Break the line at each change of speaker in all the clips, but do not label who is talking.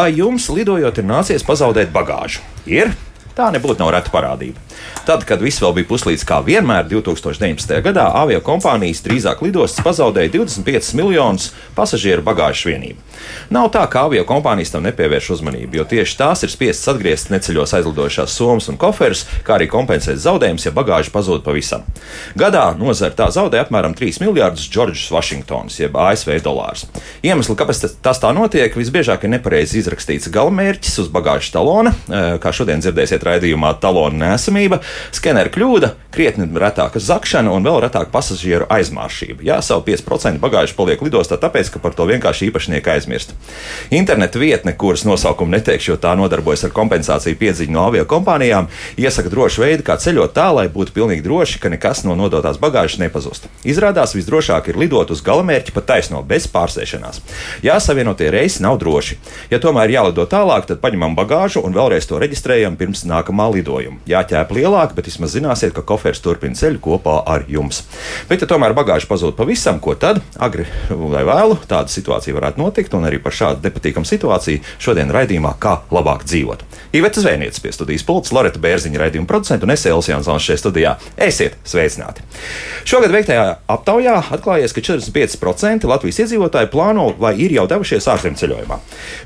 Vai jums lidojot ir nācies pazaudēt bagāžu? Ir! Tā nebūtu nav reta parādība. Tad, kad viss vēl bija puslīdz kā vienmēr, 2019. gadā avio kompānijas drīzāk lidostas pazaudēja 25 miljonus pasažieru bagāžas vienību. Nav tā, ka avio kompānijas tam nepievērš uzmanību, jo tieši tās ir spiestas atgriezt neceļos aizlidojušās somas un koferus, kā arī kompensēt zaudējumus, ja bagāža pazūd pavisam. Gadā nozara tā zaudē apmēram 3 miljardus Džordžas Vašingtonas, jeb ASV dolārus. Iemesli, kāpēc tas tā notiek, visbiežāk ir nepareizi izrakstīts galamērķis uz bagāžas talona, kā šodien dzirdēsiet raidījumā talona nesamība, skenera kļūda, krietni retāka zakšana un vēl retāka pasažieru aizmāršība. Jā, savu 5% bagāžu paliek lidostā, tāpēc, ka par to vienkārši īpašnieki aizmirst. Interneta vietne, kuras nosaukumu neteikšu, jo tā nodarbojas ar kompensāciju piedziņu no avio kompānijām, iesaka drošu veidu, kā ceļot tā, lai būtu pilnīgi droši, ka nekas no nodotās bagāžas nepazust. Izrādās visdrošāk ir lidot uz galamērķi pa taisno, bez pārsēšanās. Jā, savienotie reisi nav droši. Ja tomēr jālido tālāk, tad paņemam bagāžu un vēlreiz to reģistrējam pirms nākamā lidojuma. Jāķēp lielāk, bet vismaz zināsiet, ka koferis turpina ceļu kopā ar jums. Bet, ja tomēr bagāža pazūd pavisam, ko tad? Agri vai vēlu tāda situācija varētu notikt, un arī par šādu nepatīkamu situāciju šodien raidījumā, kā labāk dzīvot. Iveta Zvēnietis pie studijas pults, Loreta Bērziņa raidījuma producenta un es Elsijāns Zāns šajā studijā. Esiet sveicināti! Šogad veiktajā aptaujā atklājies, ka 45% Latvijas iedzīvotāji plāno vai ir jau devušies ārzemceļojumā.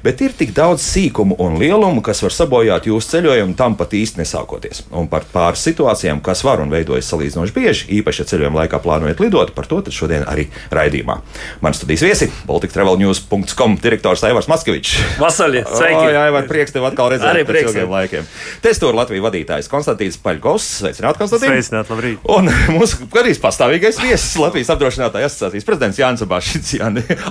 Bet ir tik daudz sīkumu un lielumu, kas var sabojāt jūsu ceļojumu tam pat īsti nesākoties. Un par pāris situācijām, kas var un veidojas salīdzinoši bieži, īpaši, ja ceļojuma laikā plānojat lidot, par to šodien arī raidījumā. Man studijas viesi baltiktravelnews.com direktors Aivars Maskevičs.
Vasaļi, sveiki!
O, jā, var prieks tev atkal redzēt.
Arī prieks.
ilgiem laikiem. Testūra Latvijas vadītājs Konstantīns Paļkovs. Sveicināt, Konstantīns!
Sveicināt, labrīt!
Un mūsu arī pastāvīgais viesis Latvijas apdrošinātāja asociācijas prezidents Jānis Abašs.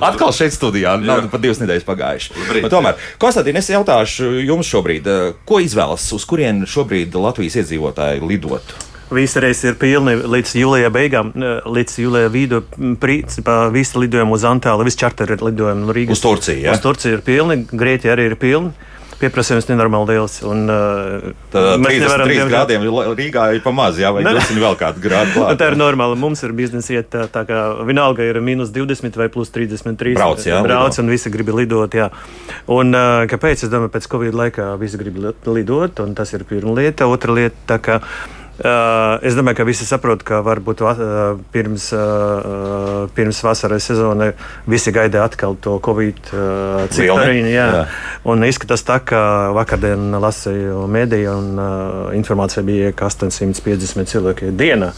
Atkal šeit studijā, nav pat divas nedēļas pagājušas. Tomēr, Konstantīn, es jautāšu jums šobrīd, ko izvēlas, uz kurien šobrīd Latvijas iedzīvotāji lidot?
Visi reizes ir pilni līdz jūlijā beigām, līdz jūlijā vidū. Principā visi lidojumi uz Antālu, visi čarteri lidojumi no Rīgas.
Uz Turciju, ja?
Uz Turciju ir pilni, Grieķija arī ir pilni. Pieprasījums nenormāli liels. Un, uh,
Tad 33 grādiem Rīgā ir pamaz, jā, vai tas ir vēl kāds grāds.
tā ir normāli. Mums ir biznesa iet tā, tā kā vienalga ir mīnus 20 vai plus 33.
Brauc, jā,
brauc un visi grib lidot, jā. Un uh, kāpēc? Es domāju, pēc Covid laikā visi grib lidot, un tas ir pirma lieta. Otra lieta, tā kā Uh, es domāju, ka visi saprot, ka varbūt uh, pirms, uh, pirms vasaras sezonai visi gaida atkal to covid ciklariņu. Jā. jā. Un izskatās tā, ka vakardien lasīju mediju un informācija bija, ka 850 cilvēki dienā.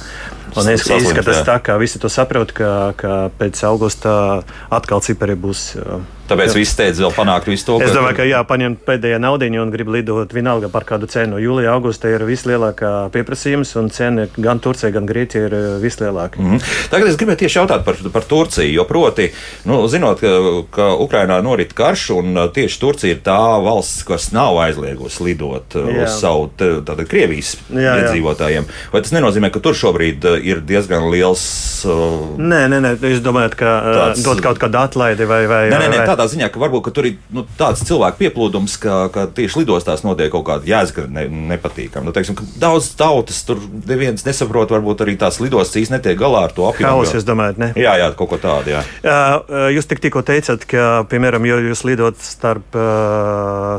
Un es izskatās tā, ka visi to saprot, ka, ka pēc augusta atkal cipari būs. Uh,
Tāpēc viss steidz vēl panākt visu to.
Es domāju, ka jā, paņemt pēdējā naudiņu un grib lidot vienalga par kādu cenu. Jūlijā, augustā ir vislielākā pieprasījums un cena gan Turcija, gan Grieķija ir vislielāka.
Mm -hmm. Tagad es gribēju tieši jautāt par, par Turciju, jo proti, nu, zinot, ka, ka Ukrainā norit karš un tieši Turcija ir tā valsts, kas nav aizliegusi lidot jā. uz savu tātad, Krievijas jā, iedzīvotājiem. Vai tas nenozīmē, ka tur šobrīd ir diezgan liels? Uh,
nē, nē, nē, jūs domājat, ka tāds... dot kaut kādu atlaidi vai. vai,
nē, nē, nē, tādā ziņā, ka varbūt ka tur ir nu, tāds cilvēku pieplūdums, ka, ka tieši lidostās notiek kaut kāda jēzga ne, nepatīkama. Nu, teiksim, daudz tautas tur neviens nesaprot, varbūt arī tās lidostas īsti netiek galā ar to
apjomu. Haus, jūs domājat, ne?
Jā, jā, kaut ko tādu, jā.
Uh, jūs tik tikko teicāt, ka, piemēram, ja jūs lidot starp,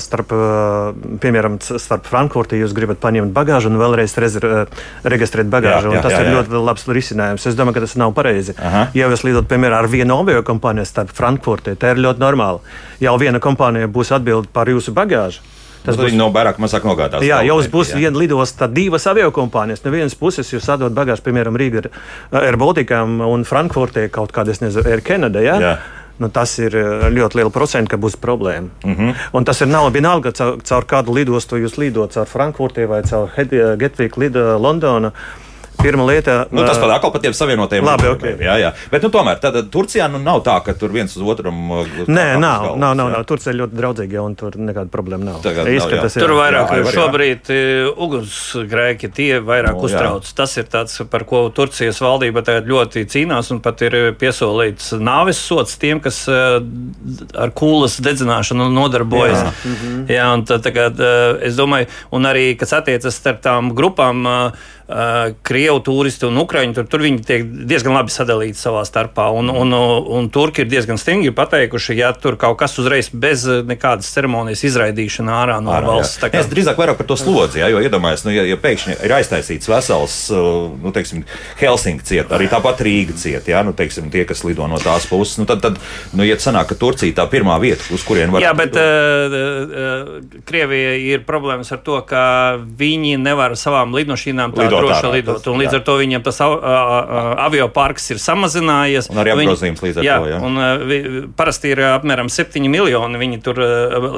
starp, piemēram, starp Frankfurti, jūs gribat paņemt bagāžu un vēlreiz rezir, registrēt bagāžu, jā, jā, tas jā, jā, ir ļoti labs risinājums. Es domāju, ka tas nav pareizi. Aha. Ja jūs lidot, piemēram, ar vienu avio kompāniju starp Frankfurti, tā ir ļoti normāli. Jau viena kompānija būs atbildīga par jūsu bagāžu.
Tas būs no vairāk, mazāk nogādās.
Jā, jau būs jā. viena lidosta, divas aviokompānijas. No vienas puses jūs atdodat bagāžu, piemēram, Rīgā ar Air Balticam un Frankfurtē kaut kādā, es nezinu, Air Canada. Jā? Jā. Nu, tas ir ļoti liela procenta, ka būs problēma. Mm -hmm. Un tas ir nav vienalga, caur, caur kādu lidostu jūs lidojat, caur Frankfurtē vai caur Gatwick, Londonu. Pirmā lieta,
nu, tas pat atkal par tiem savienotajiem.
Labi, okay.
jā, jā. Bet, nu, tomēr, tad Turcijā nu, nav tā, ka tur viens uz otru.
Nē, nav, galvas, nav, nav, nav. Turcija ir ļoti draudzīga, un tur nekāda problēma nav.
Tagad, Izskatās, nav tur vairāk jā, šobrīd ugunsgrēki tie vairāk no, uztrauc. Jā. Tas ir tāds, par ko Turcijas valdība tagad ļoti cīnās, un pat ir piesolīts nāves sots tiem, kas ar kūlas dedzināšanu nodarbojas. Jā, -hmm. jā un tad, tagad, es domāju, un arī, kas attiecas starp tām grupām, krievu turisti un ukrāņi. Tur, tur viņi tiek diezgan labi sadalīti savā starpā. Un, un, un, turki ir diezgan stingri pateikuši, ja tur kaut kas uzreiz bez nekādas ceremonijas izraidīšana ārā no ārā, valsts.
Kā... Es drīzāk vairāk par to slodzi, jā, jo iedomājieties, nu, ja, ja pēkšņi ir aiztaisīts vesels, nu, teiksim, Helsinki ciet, arī tāpat Rīga ciet, jā, nu, teiksim, tie, kas lido no tās puses, nu, tad, tad nu, ja sanāk, ka Turcija tā pirmā vieta, uz kurien var.
Jā, bet uh, uh, Krievija ir problēmas ar to, ka viņi nevar savām lidmašīnām tā droši lidot. Tas, un līdz jā. ar to viņiem tas avio parks ir samazinājies.
Un arī apgrozījums līdz ar jā, to. Jā.
Un, uh, parasti ir apmēram 7 miljoni viņi tur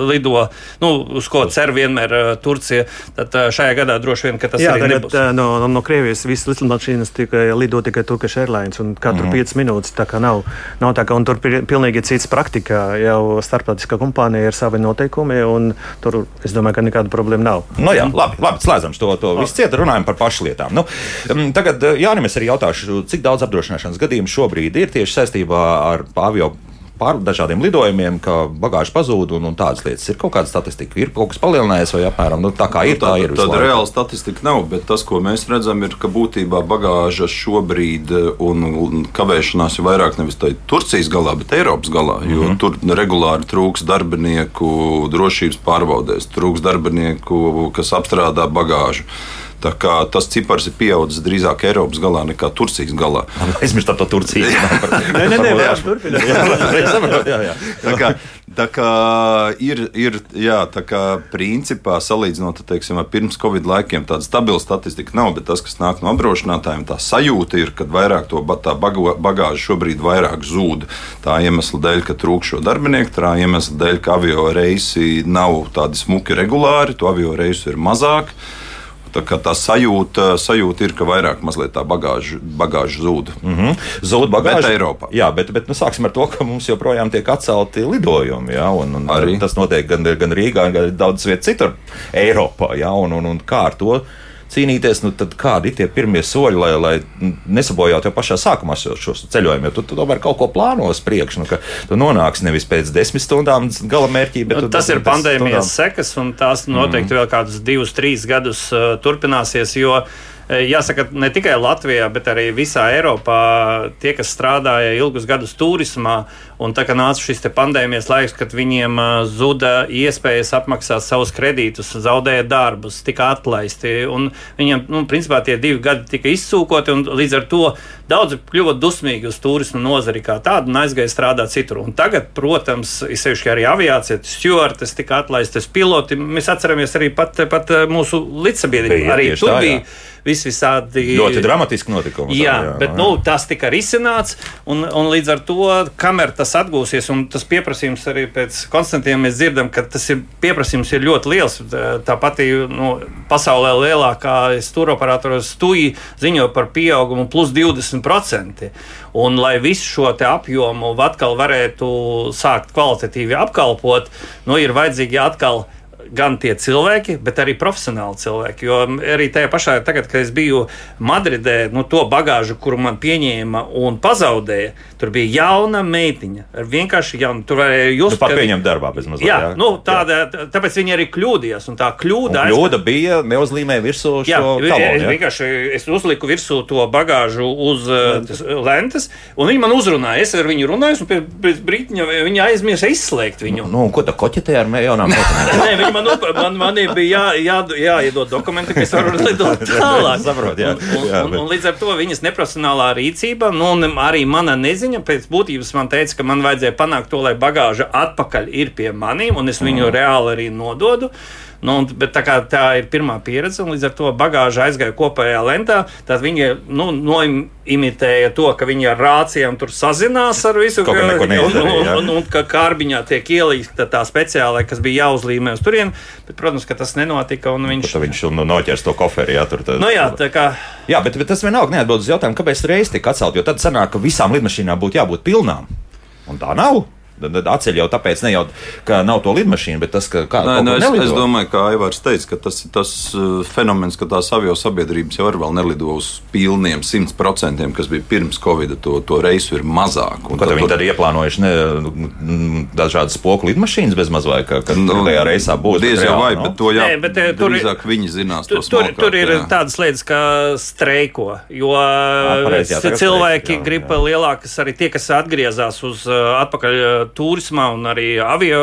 lido, nu, uz ko cer vienmēr Turcija. Tad šajā gadā droši vien, ka tas jā, arī tagad, nebūs.
No, no Krievijas visas lidmašīnas tikai lido tikai Turkish Airlines un katru mm -hmm. 5 minūtes tā kā nav. nav tā, ka, un tur ir pilnīgi cits praktika. Jau starptautiskā kompānija ir savi noteikumi, un tur es domāju, ka nekāda problēma nav.
Nu, jā, labi, labi slēdzam to, to visu cietu, runājam par pašlietām. Nu, mm, tagad, Jānis, es arī jautāšu, cik daudz apdrošināšanas gadījumu šobrīd ir tieši saistībā ar avio pār dažādiem lidojumiem, ka bagāža pazūd un, un tādas lietas. Ir kaut kāda statistika, ir kaut kas palielinājies vai apmēram nu, tā kā ir. Nu, tā, tā ir.
Tāda reāla statistika nav, bet tas, ko mēs redzam, ir, ka būtībā bagāža šobrīd eh, un, kavēšanās ir vairāk nevis Turcijas galā, bet Eiropas galā. Jo mm -hmm. tur regulāri trūks darbinieku drošības pārbaudēs, trūks darbinieku, kas apstrādā bagāžu. Tas cipars ir pieaudzis drīzāk Eiropas galā nekā Turcijas galā.
Es domāju, tā Turcija
nē, nē, nē, jā, jā, jā,
tā kā, ir, ir, jā, tā kā principā salīdzinot, teiksim, ar pirms Covid laikiem tāda stabila statistika nav, bet tas, kas nāk no apdrošinātājiem, tā sajūta ir, ka vairāk to tā bagāža šobrīd vairāk zūd. Tā iemesla dēļ, ka trūkst šo darbinieku, tā iemesla dēļ, ka avio reisi nav tādi smuki regulāri, to avio reisu ir mazāk. Tā, tā sajūta, sajūta ir, ka vairāk tā bagāža, bagāža zūd.
Mm -hmm. Zūd bagāža
bet Eiropā.
Jā, bet, bet nu, sāksim ar to, ka mums joprojām tiek atcelti lidojumi. Jā, un, un, Arī. Tas notiek gan, gan Rīgā, gan daudzas vietas citur Eiropā. Jā, un, un, un kā ar to? Cīnīties, nu, tad kādi ir tie pirmie soļi, lai, lai nesabojātu jau pašā sākumā šos ceļojumus? Jo tu, tu tomēr kaut ko plāno uz priekšu, nu, ka tu nonāksi nevis pēc desmit stundām gala mērķī, bet
nu, tas ir pandēmijas sekas, un tās noteikti mm. vēl kādus divus, trīs gadus uh, turpināsies. Jo, uh, Jāsaka, ne tikai Latvijā, bet arī visā Eiropā tie, kas strādāja ilgus gadus turismā, Un tā kā nāca šis pandēmijas laiks, kad viņiem uh, zuda iespējas apmaksāt savus kredītus, zaudēja darbus, tika atlaisti. Viņiem, nu, principā, tie divi gadi tika izsūkoti, un līdz ar to daudzi kļuva dusmīgi uz turismu nozari kā tādu un aizgāja strādāt citur. Un tagad, protams, ir sevišķi arī aviācija, stūrtes tika atlaistas, piloti. Mēs atceramies arī pat, pat mūsu līdzsabiedrību. Arī tur tā, bija vis visādi.
Ļoti dramatiski notikumi.
Jā, jā, bet jā. Nu, tas tika risināts, un, un līdz ar to, kamēr tas atgūsies, un tas pieprasījums arī pēc konstantiem mēs dzirdam, ka tas ir pieprasījums ir ļoti liels. Tāpat nu, pasaulē lielākā stūroperatoru stuja ziņo par pieaugumu plus 20%. Un, lai visu šo apjomu atkal varētu sākt kvalitatīvi apkalpot, nu, ir vajadzīgi atkal gan tie cilvēki, bet arī profesionāli cilvēki. Jo arī tajā pašā, tagad, kad es biju Madridē, nu, to bagāžu, kuru man pieņēma un pazaudēja, tur bija jauna meitiņa. Vienkārši jauna. Tur varēja
just. Nu, pat ka... pieņemt darbā bez mazliet.
Jā, jā. Nu, tāda, jā. tāpēc viņi arī kļūdījās. Un tā kļūda,
un kļūda bija neuzlīmē virsū jā, šo talonu.
Es vienkārši es uzliku virsū to bagāžu uz lentes, lentes un viņi man uzrunāja. Es ar viņu runāju, un pēc brīdiņa viņi aizmirsa izslēgt viņu.
Nu, ko tā koķetē ar jaunām
meitenēm? man, man, man bija jā, jā, jāiedod dokumenti, ka es varu lidot tālāk.
Saprot, jā,
un, jā, un, un līdz ar to viņas neprofesionālā rīcība, nu, arī mana neziņa pēc būtības man teica, ka man vajadzēja panākt to, lai bagāža atpakaļ ir pie maniem, un es viņu mm. reāli arī nododu. Nu, bet tā, tā ir pirmā pieredze, un līdz ar to bagāža aizgāja kopējā lentā. Tad viņi nu, noimitēja to, ka viņi ar rācijām tur sazinās ar visu,
ka, un,
un, un, un, un ka kārbiņā tiek ielīgta tā speciālā, kas bija jāuzlīmē uz turieni. Bet, protams, ka tas nenotika. Viņš,
Tad viņš nu, noķers to koferi. Jā, tur,
tad, nu, jā, kā...
jā bet, bet tas vienalga neatbild uz jautājumu, kāpēc reizes tika atcelt. Jo tad sanāk, ka visām lidmašīnām būtu jābūt pilnām. Un tā nav. Atceļ jau tāpēc, ne jau, ka nav to lidmašīnu, bet tas, ka kā,
Nē, nu, es, es domāju, ka Aivārs teica, ka tas ir tas uh, fenomens, ka tās avio sabiedrības jau vēl nelido uz pilniem 100%, kas bija pirms Covid, to, to reisu ir mazāk.
Un tad, tad viņi tad ieplānojuši ne, dažādas spoku lidmašīnas bez mazvai, ka, ka nu, tajā reisā būs.
Diez jau vai, no? bet to jā, Nē, bet, eh, tur, drīzāk viņi zinās.
Tur, tur, tur ir jā. tādas lietas, kā streiko, jo jā, pareiz, jā, cilvēki streiko, jā, grib jā. lielākas, arī tie, kas atgriezās uz uh, atpakaļ uh, turismā un arī avio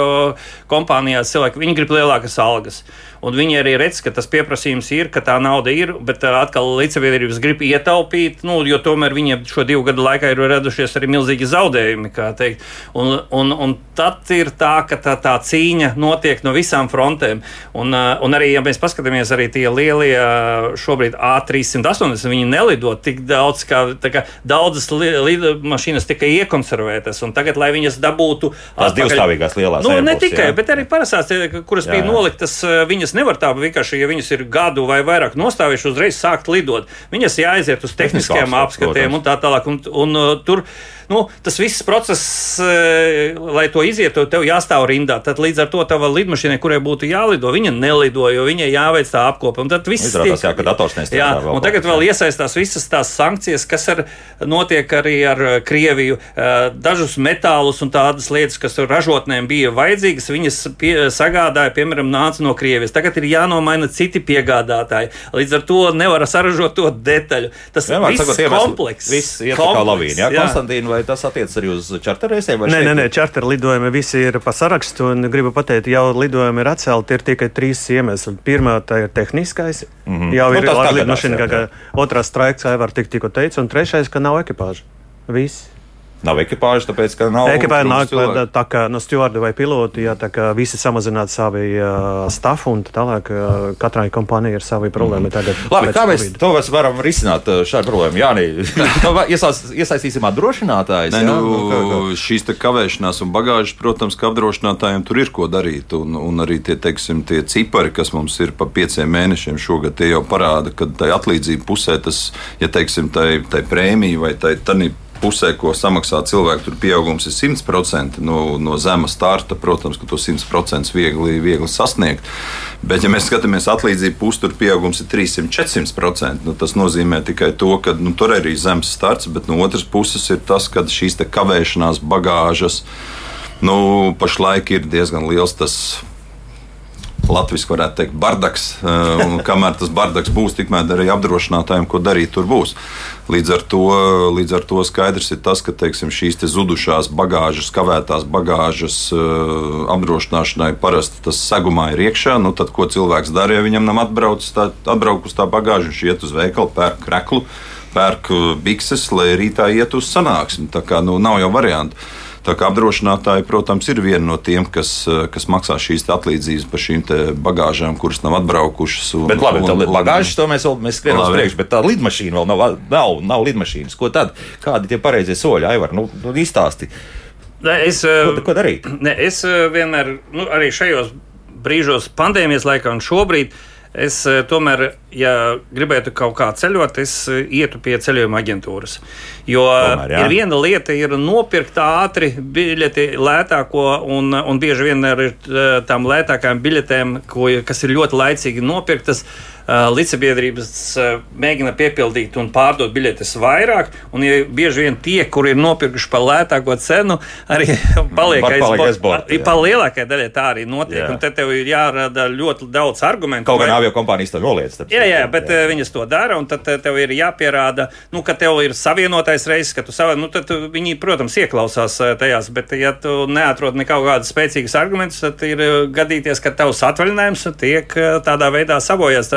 kompānijās, cilvēki, viņi grib lielākas algas. Un viņi arī redz, ka tas pieprasījums ir, ka tā nauda ir, bet atkal līdzsabiedrības grib ietaupīt, nu, jo tomēr viņiem šo divu gadu laikā ir radušies arī milzīgi zaudējumi. Un, un, un tad ir tā, ka tā, tā cīņa notiek no visām frontēm. Un, un arī, ja mēs paskatāmies, arī tie lielie šobrīd A380, viņi nelido tik daudz, kā, kā daudzas lidmašīnas tika iekonservētas. Tagad, lai viņas dabūtu
tās divstāvīgās lielās,
nu, ne tikai, jā. bet arī parastās, kuras jā, jā. bija noliktas, viņas nevar tā vienkārši, ja viņas ir gadu vai vairāk nostājušas, uzreiz sākt lidot. Viņas jāaiziet uz tehniskajām apskatēm un tā tālāk. Un, un, un, tur nu, tas viss process, eh, lai to izietu, tev jāstāv rindā. Tad līdz ar to tava lidmašīnai, kurai būtu jālido, viņa nelido, jo viņai jāveic tā apkopa. Un tad viss
Izrādās, jā, ka dators nestrādā. Jā,
un tagad vēl iesaistās visas tās sankcijas, kas ar, notiek arī ar eh, Krieviju. Eh, dažus metālus un tādas lietas, kas ražotnēm bija vajadzīgas, viņas pie, sagādāja, piemēram, nāca no Krievijas. Tagad ir jānomaina citi piegādātāji. Līdz ar to nevar saražot to detaļu. Tas ir komplekss.
Viss iet kā lavīna. Jā, Konstantīna, vai tas attiecas arī uz čarterreisiem?
Nē, nē, nē, čarter lidojumi visi ir pa sarakstu. Gribu pateikt, jau lidojumi ir atcelti. Ir tikai trīs iemesli. Pirmā ir tehniskais. Mm -hmm. Jau nu, ir līdmašīna, ka, ka otrā straiks, kā jau var tik tikko teikt, un trešais, ka nav ekipāža. Viss.
Nav ekipāžas, tāpēc ka nav.
Ekipāža nāk tā kā no stūra vai pilota, ja tā kā visi samazināt savu uh, stafu un tālāk. Uh, katrai kompānijai ir savi problēma. Mm. Tagad,
Labi, kā mēs COVID. to mēs varam risināt šādu problēmu? Jā, iesaist, iesaistīsim apdrošinātājus.
Nē, nu, nu, kā, kā. šīs kavēšanās un bagāžas, protams, ka apdrošinātājiem tur ir ko darīt. Un, un arī tie, teiksim, tie cipari, kas mums ir pa pieciem mēnešiem šogad, tie jau parāda, ka tai atlīdzību pusē tas, ja teiksim, tai, tai prēmija vai tai, tai pusē, ko samaksā cilvēki, tur pieaugums ir 100% no, no zema starta. Protams, ka to 100% viegli, viegli sasniegt. Bet, ja mēs skatāmies atlīdzību pusi, tur pieaugums ir 300-400%. Nu, tas nozīmē tikai to, ka nu, tur arī ir zems starts, bet no otras puses ir tas, ka šīs kavēšanās bagāžas nu, pašlaik ir diezgan liels. Tas, Latvijas varētu teikt, bardaks. Eh, un kamēr tas bardaks būs, tikmēr arī apdrošinātājiem, ko darīt, tur būs. Līdz ar to, līdz ar to skaidrs ir tas, ka teiksim, šīs te zudušās bagāžas, kavētās bagāžas eh, apdrošināšanai parasti tas segumā ir iekšā. Nu, tad, ko cilvēks dara, ja viņam nav atbraucis tā, atbraukus tā bagāža, viņš iet uz veikalu, pērk kreklu, pērk eh, bikses, lai rītā iet uz sanāksmi. Tā kā nu, nav jau variantu. Tā kā apdrošinātāji, protams, ir viena no tiem, kas, eh, kas maksā šīs atlīdzības par šīm bagāžām, kuras nav atbraukušas.
Un, bet labi, un, tā bagāžas to mēs vēl mēs skrienam uz priekšu, bet tā lidmašīna vēl nav, nav, nav lidmašīnas. Ko tad? Kādi tie pareizie soļi, Aivar? Nu, nu izstāsti.
Ne, es,
ko, ko darīt?
Ne, es eh, vienmēr, nu, arī šajos brīžos, pandēmijas laikā un šobrīd, es eh, tomēr ja gribētu kaut kā ceļot, es eh, ietu pie ceļojuma aģentūras. Jo Tomēr, jā. ir viena lieta, ir nopirkt ātri biļeti lētāko, un, un bieži vien ar eh, tām lētākajām biļetēm, ko, kas ir ļoti laicīgi nopirktas. Uh, līdzsabiedrības uh, mēģina piepildīt un pārdot biļetes vairāk, un ja bieži vien tie, kuri ir nopirkuši par lētāko cenu, arī paliek aiz borta. Pa lielākajai daļai tā arī notiek, jā. un te tev ir jārada ļoti daudz argumentu.
Kaut gan avio kompānijas to noliedz.
Jā, jā, bet jā. Eh, viņas to dara, un tad eh, tev ir jāpierāda, nu, ka tev ir savienotais reizes, ka tu savā, nu, tad viņi, protams, ieklausās eh, tajās, bet ja tu neatrod nekādu kādas spēcīgas argumentus, tad ir gadīties, ka tavs atvaļinājums tiek tādā veidā sabojāts.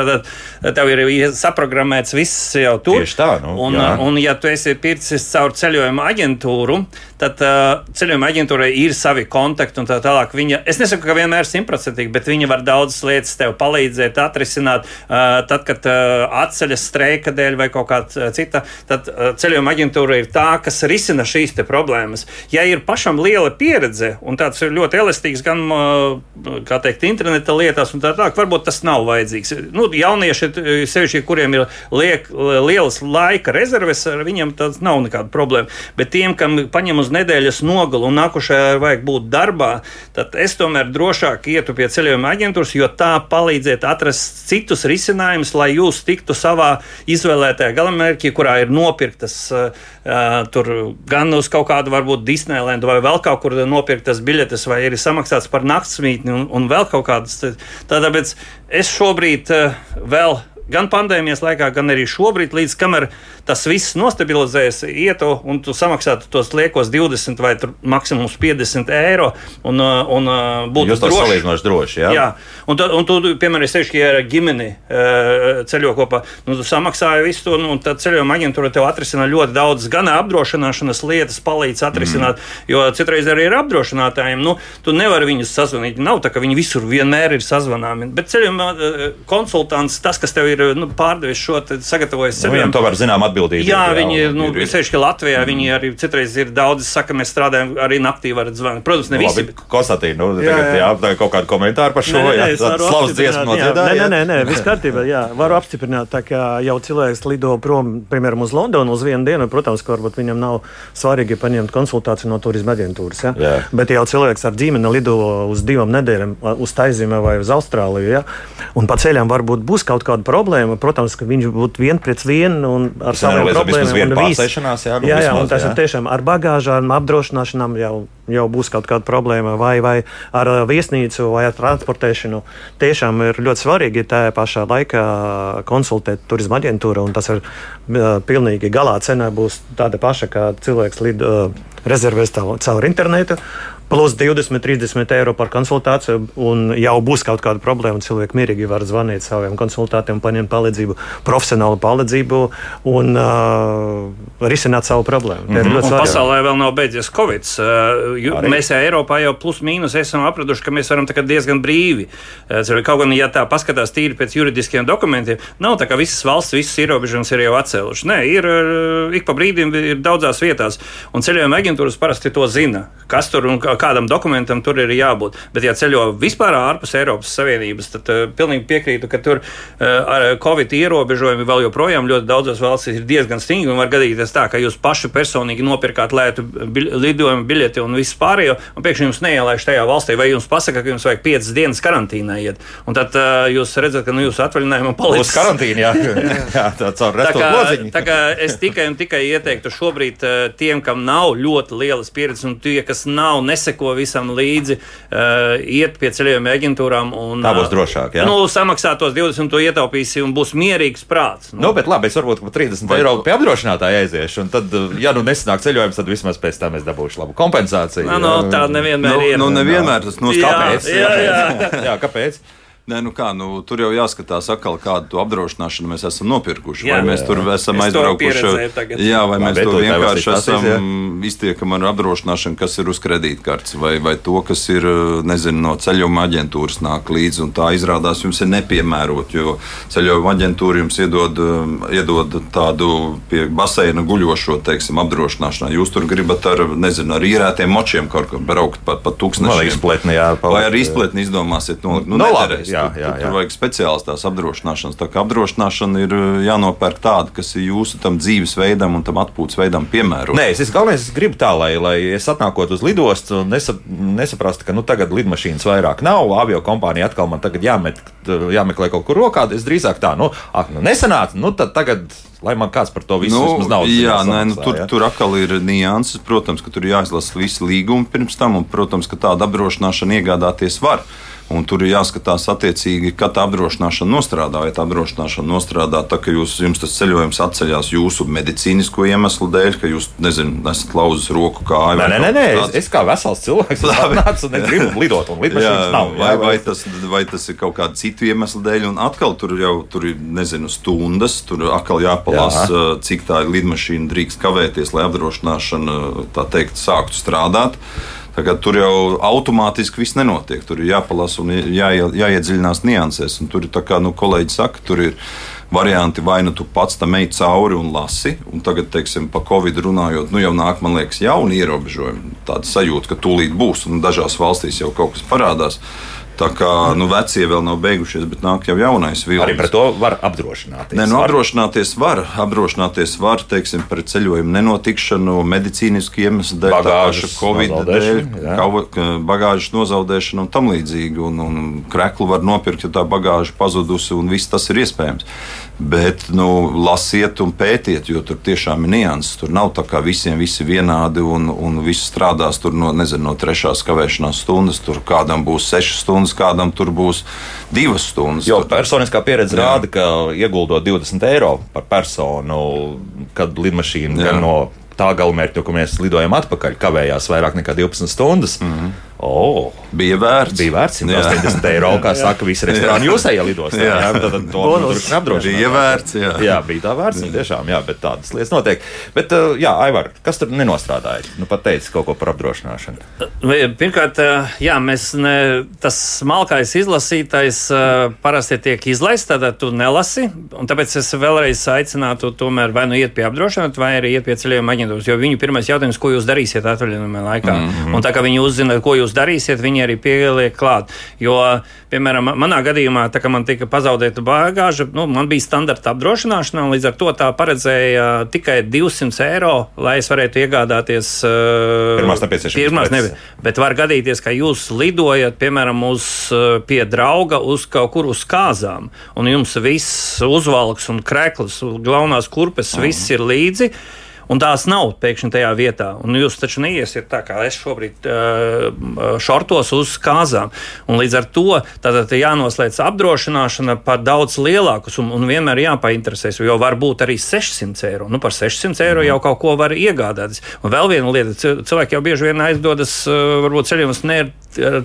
Tad tev ir saprogrammēts viss jau tur.
Tieši tā, nu,
un, jā. un, ja tu esi pircis caur ceļojuma aģentūru, tad uh, ceļojuma aģentūrai ir savi kontakti un tā tālāk. Viņa, es nesaku, ka vienmēr simtprocentīgi, bet viņa var daudzas lietas tev palīdzēt, atrisināt. Uh, tad, kad uh, atceļas streika dēļ vai kaut kāda cita, tad uh, ceļojuma aģentūra ir tā, kas risina šīs problēmas. Ja ir pašam liela pieredze un tāds ir ļoti elastīgs, gan uh, teikt, interneta lietās, un tā tālāk, varbūt tas nav vajadzīgs. Nu, jaunieši, sevišķi, kuriem ir liek, lielas laika rezerves, ar viņiem tas nav nekāda problēma. Bet tiem, kam paņem uz uz nedēļas nogalu un nākušajā vajag būt darbā, tad es tomēr drošāk ietu pie ceļojuma aģentūras, jo tā palīdzēt atrast citus risinājumus, lai jūs tiktu savā izvēlētajā galamērķī, kurā ir nopirktas uh, tur gan uz kaut kādu varbūt Disneylandu vai vēl kaut kur nopirktas biļetes, vai ir samaksāts par naktsmītni un, un vēl kaut kādas. Tāpēc es šobrīd uh, vēl gan pandēmijas laikā, gan arī šobrīd, līdz kamēr tas viss nostabilizējas, ietu un tu samaksātu tos liekos 20 vai maksimums 50 eiro. Un, uh, un uh, būtu
tas salīdzinoši droši. Jā,
jā. Un, tu, un tu, piemēram, sevišķi, ja ar ģimeni uh, ceļo kopā, nu, tu samaksāji visu to, nu, un tad ceļojuma aģentūra tev atrisina ļoti daudz gan apdrošināšanas lietas, palīdz atrisināt, mm. jo citreiz arī ar apdrošinātājiem, nu, tu nevari viņus sazvanīt. Nav tā, ka viņi visur vienmēr ir sazvanāmi, bet ceļojuma konsultants, tas, kas tev ir nu, pārdevis šo, sagatavojis
sev. Nu, viņam to var zinām atbildēt atbildīgi.
Jā, viņi ir, nu, sevišķi, Latvijā mm. viņi arī citreiz ir daudz, saka, mēs strādājam arī naktī, varat zvanīt. Protams, ne visi.
Labi, Konstatīvi, nu, jā, tagad, jā, jā, kaut kādu komentāru par šo, nē, jā, slavas dziesmu no dziedāja.
Nē, nē, nē, viss kārtībā, jā, varu apstiprināt, tā kā jau cilvēks lido prom, piemēram, uz Londonu uz vienu dienu, protams, ka varbūt viņam nav svarīgi paņemt konsultāciju no turisma aģentūras, jā. jā. Bet jau cilvēks ar ģimeni lido uz divām nedēļām, uz Taizemē vai uz Austrāliju, jā, un pa ceļām varbūt būs kaut kāda problēma, protams, ka viņš būtu vien pret vienu un ar savām
problēmām pārsēšanās. Jā,
nu, jā, jā, un tas ir tiešām ar bagāžām, apdrošināšanām jau, jau būs kaut kāda problēma, vai, vai ar uh, viesnīcu, vai ar transportēšanu. Tiešām ir ļoti svarīgi tajā pašā laikā konsultēt turisma aģentūru, un tas ir uh, pilnīgi galā cena būs tāda paša, kā cilvēks lid, uh, rezervēs caur internetu plus 20, 30 eiro par konsultāciju, un jau būs kaut kāda problēma. Cilvēki mierīgi var zvanīt saviem konsultantiem, paņemt palīdzību, profesionālu palīdzību un uh, risināt savu problēmu.
Mm -hmm. Pasaulē vēl nav beidzies Covid. Uh, mēs Eiropā jau plus mīnus esam apraduši, ka mēs varam diezgan brīvi. Uh, kaut gan, ja tā paskatās tīri pēc juridiskiem dokumentiem, nav tā, ka visas valsts, visas ierobežojumus ir jau atcēlušas. Nē, ir uh, ik pa brīdim ir daudzās vietās, un ceļojuma aģentūras parasti to zina, kas tur un kā kādam dokumentam tur ir jābūt. Bet, ja ceļo vispār ārpus Eiropas Savienības, tad uh, pilnīgi piekrītu, ka tur uh, ar Covid ierobežojumi vēl joprojām ļoti daudzās valstīs ir diezgan stingri. Var gadīties tā, ka jūs paši personīgi nopirkāt lētu biļ lidojumu biļeti un visu pārējo, un pēkšņi jums neielaiž tajā valstī, vai jums pasaka, ka jums vajag piecas dienas karantīnā iet. Un tad uh, jūs redzat, ka nu, jūs atvaļinājumā palicat
uz karantīnu. Jā, jā tā caur tā kā,
tā kā es tikai un tikai ieteiktu šobrīd uh, tiem, kam nav ļoti lielas pieredzes, un tie, kas nav nesek neseko visam līdzi, uh, iet pie ceļojuma aģentūrām. Un,
tā būs drošāk. Jā?
Nu, samaksā tos 20, to ietaupīsi un būs mierīgs prāts.
Nu, nu bet labi, es varbūt par 30 Vai... eiro pie apdrošinātāja aiziešu. Un tad, eh, ja nu nesanāk ceļojums, tad vismaz pēc tam es dabūšu labu kompensāciju.
Nu, no, tā nevienmēr nu, ir.
Nu, nevienmēr tas
noskaidro. Kāpēc? Jā, jā, jā. jā, kāpēc?
Nē, nu kā, nu, tur jau jāskatās, atkal, kādu apdrošināšanu mēs esam nopirkuši. Jā, vai mēs jā, tur jā. esam aizbraukuši? Jā, vai mēs to vienkārši esam iztiekami ar apdrošināšanu, kas ir uz kredītkartes, vai, vai to, kas ir nezinu, no ceļojuma aģentūras nāk līdzi. Tā izrādās jums ir nepiemērot, jo ceļojuma aģentūra jums iedod, iedod tādu pie baseina guļošo teiksim, apdrošināšanu. Jūs tur gribat ar, nezinu, ar īrētiem močiem kaut kur braukt pa, pa tūkstošiem.
Vai jā,
ar izpletni izdomāsiet nolikt. Nu, nu,
labi, jā,
jā, jā. Tur, tur vajag speciāls tās apdrošināšanas. Tā kā apdrošināšana ir eh, jānopērk tāda, kas ir jūsu tam dzīvesveidam un tam atpūtas veidam piemērota.
Nē, es, es galvenais es gribu tā, lai, lai es atnākot uz lidostu un nesap, nesaprastu, ka nu, tagad lidmašīnas vairāk nav, avio kompānija atkal man tagad jāmet, jāmeklē kaut kur rokā. Es drīzāk tā, nu, ak, nu nesanāca, nu tad tagad lai man kāds par to visu nu, naudu
jā, nē, nu, tur, jā. tur atkal ir nianses. Protams, ka tur jāizlasa visi līgumi pirms tam, un, protams, ka tāda apdrošināšana iegādāties var. Un tur ir jāskatās, attiecīgi, kad tā apdrošināšana nostrādā. Vai tā apdrošināšana nostrādā ka jūs, jums tas ceļojums atceļās jūsu medicīnisko iemeslu dēļ, ka jūs, nezinu, esat lauzis roku kāju.
Nē, nē, nē, nē. Es, es kā vesels cilvēks nācu un gribu lidot, un lidmašīnas nav.
Vai, vai, tas, vai tas ir kaut kāda citu iemeslu dēļ, un atkal tur jau tur ir, nezinu, stundas, tur atkal jāpalasa, Jā. cik tā lidmašīna drīkst kavēties, lai apdrošināšana, tā teikt, sāktu strādāt. Tagad tur jau automātiski viss nenotiek. Tur ir jāpalasa un jā, jāiedziļinās niansēs. Un tur ir tā kā nu, kolēģi saka, tur ir varianti, vai nu tu pats tam ej cauri un lasi. Un tagad, teiksim, par Covid runājot, nu jau nāk, man liekas, jauni ierobežojumi. Tāda sajūta, ka tūlīt būs, un dažās valstīs jau kaut kas parādās. Tā kā nu, vecie vēl nav beigušies, bet nāk jau jaunais vilnis.
Arī par to var apdrošināties.
Nē, nu, apdrošināties var. Apdrošināties var, teiksim, par ceļojumu nenotikšanu, medicīnisku iemeslu dēļ, bagāžas, covid dēļ, bagāžas nozaudēšanu un tam līdzīgi. Un, un kreklu var nopirkt, ja tā bagāža pazudusi un viss tas ir iespējams. Bet nu, lasiet un pētiet, jo tur tiešām ir nianses. Tur nav tā kā visiem visi vienādi un, un viss strādās no, nezinu, no trešās kavēšanās stundas. Tur kādam būs sešas stundas, kādam tur būs divas stundas.
Jo personiskā pieredze jā. rāda, ka ieguldot 20 eiro par personu, kad lidmašīna gan no tā galamērķa, ko mēs lidojam atpakaļ, kavējās vairāk nekā 12 stundas. Mm -hmm. Oh,
bija vērts.
Bija vērts 180 eiro, kā saka visi restorāni jūsējā lidostā. Jā, jā tad, tad to
tur apdrošināt. Bija vērts, jā.
Jā, bija tā vērts, tiešām, jā, bet tādas lietas notiek. Bet, uh, jā, Aivar, kas tur nenostrādāja? Nu, pat teici kaut ko par apdrošināšanu.
Pirmkārt, uh, jā, mēs ne, tas smalkais izlasītais uh, parasti tiek izlaists, tad tu nelasi, un tāpēc es vēlreiz aicinātu tomēr vai nu iet pie apdrošināšanas, vai arī iet pie ceļojuma aģentūras, jo viņu pirmais jautājums, ko jūs darīsiet atvaļinājumā laikā. Mm -hmm. Un tā kā viņi uzzina, ko jūs jūs darīsiet, viņi arī pieliek klāt. Jo, piemēram, manā gadījumā, tā kā man tika pazaudēta bagāža, nu, man bija standarta apdrošināšana, un līdz ar to tā paredzēja tikai 200 eiro, lai es varētu iegādāties
uh, pirmās nepieciešamības.
Nevi. Bet var gadīties, ka jūs lidojat, piemēram, uz, uh, pie drauga uz kaut kur uz kāzām, un jums viss uzvalks un krekls, galvenās kurpes, Aha. viss ir līdzi un tās nav pēkšņi tajā vietā. Un jūs taču neiesiet tā, kā es šobrīd uh, šortos uz kāzām. Un līdz ar to tātad jānoslēdz apdrošināšana par daudz lielākus un, un vienmēr jāpainteresēs, jo var būt arī 600 eiro. Nu, par 600 eiro jau kaut ko var iegādāties. Un vēl viena lieta, cilvēki jau bieži vien aizdodas, varbūt ceļojums ne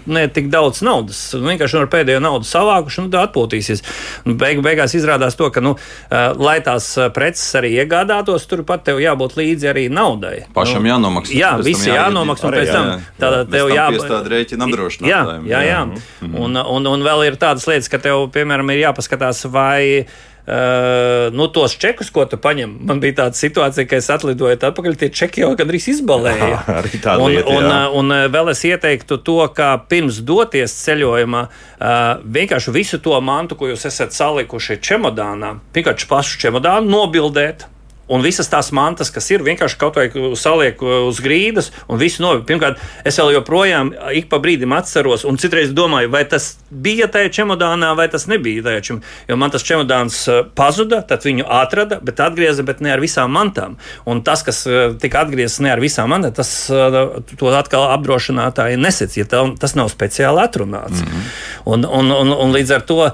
ne tik daudz naudas. Vienkārši ar pēdējo naudu savākuši, nu, tā atpūtīsies. Beig, beigās izrādās to, ka, nu, lai tās preces arī iegādātos, turpat tev jābūt līdzi arī naudai.
Pašam
nu,
jānomaksā.
Jā, visi jānomaksā, un pēc tam
tādā tev jābūt tāda rēķina apdrošinātājiem.
Jā, jā, jā. Mm. Un, un, un vēl ir tādas lietas, ka tev, piemēram, ir jāpaskatās, vai Uh, nu, tos čekus, ko tu paņem. Man bija tāda situācija, ka es atlidoju atpakaļ, tie čeki jau gandrīz izbalēja.
un,
lieta, un, un, un vēl es ieteiktu to, ka pirms doties ceļojumā, uh, vienkārši visu to mantu, ko jūs esat salikuši čemodānā, vienkārši pašu čemodānu nobildēt Un visas tās mantas, kas ir vienkārši kaut vai saliek uz grīdas, un viss novērš. Pirmkārt, es vēl joprojām ik pa brīdim atceros, un citreiz domāju, vai tas bija tajā čemodānā, vai tas nebija tajā čemodānā. Jo man tas čemodāns uh, pazuda, tad viņu atrada, bet atgrieza, bet ne ar visām mantām. Un tas, kas uh, tika atgriezts ne ar visām mantām, tas uh, to atkal apdrošinātāji nesec, ja tā, tas nav speciāli atrunāts. Mm -hmm. un, un, un, un līdz ar to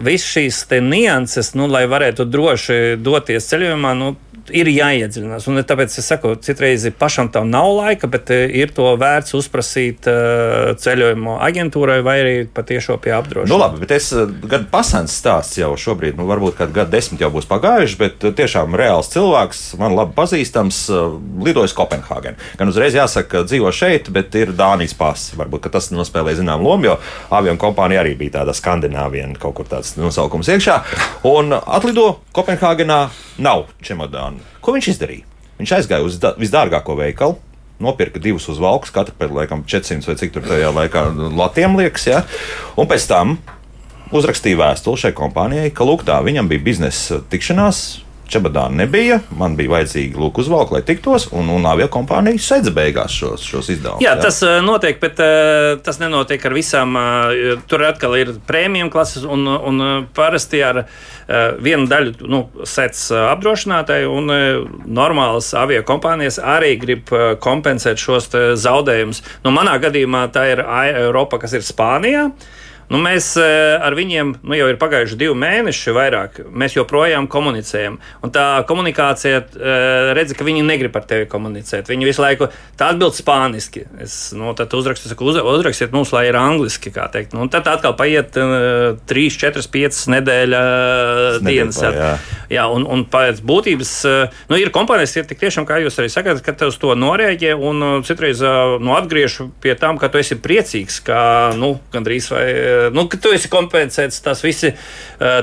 viss šīs nianses, nu, lai varētu droši doties ceļojumā, nu, ir jāiedziļinās. Un tāpēc es saku, citreiz pašam tam nav laika, bet eh, ir to vērts uzprasīt uh, ceļojumu aģentūrai vai arī patiešo pie apdrošināšanas.
Nu, labi, bet es eh, gan pasens stāsts jau šobrīd, nu, varbūt kādu gadu desmit jau būs pagājuši, bet tiešām reāls cilvēks, man labi pazīstams, lidojas Kopenhāgenā. Gan uzreiz jāsaka, ka dzīvo šeit, bet ir Dānijas pasis. Varbūt tas nospēlē zinām lomu, jo avio kompānija arī bija tāda skandināviena, kaut kur tāds nosaukums iekšā. Un atlido Kopenhāgenā nav čemodāna. Ko viņš izdarīja? Viņš aizgāja uz visdārgāko veikalu, nopirka divus uzvalkus, katru pēc laikam 400 vai cik tur tajā laikā latiem liekas, ja? un pēc tam uzrakstīja vēstuli šai kompānijai, ka lūk, tā viņam bija biznesa tikšanās Čabadāna nebija. Man bija vajadzīgi lūk uzvalkt, lai tiktos, un, un avio kompānija sedz beigās šos, šos izdevumus.
Jā, jā, tas uh, notiek, bet uh, tas nenotiek ar visām. Uh, tur atkal ir prēmiju klases, un, un parasti ar vienu daļu nu, sēdz apdrošinātāji, un normālas avio kompānijas arī grib kompensēt šos zaudējumus. Nu, manā gadījumā tā ir Eiropa, kas ir Spānijā. Nu, mēs eh, ar viņiem nu, jau ir pagājuši divi mēneši, vairāk. Mēs joprojām komunicējam. Un tā komunikācija, eh, redz, ka viņi negrib ar tevi komunicēt. Viņi visu laiku atbild spāniski. Es nu, uzrakstu, saku, uz, uzrakstiet mums, lai ir angliski. Nu, tad atkal paiet uh, 3, 4, 5 nedēļas dienas. Jā. Jā, un, un pēc būtības uh, nu, ir kompānijas, ir tik tiešām, kā jūs arī sakāt, ka te uz to norēģē un uh, citreiz uh, nu, atgriežu pie tām, ka tu esi priecīgs, ka nu, gandrīz vai Eh, nu, ka tu esi kompensēts, tas visi eh,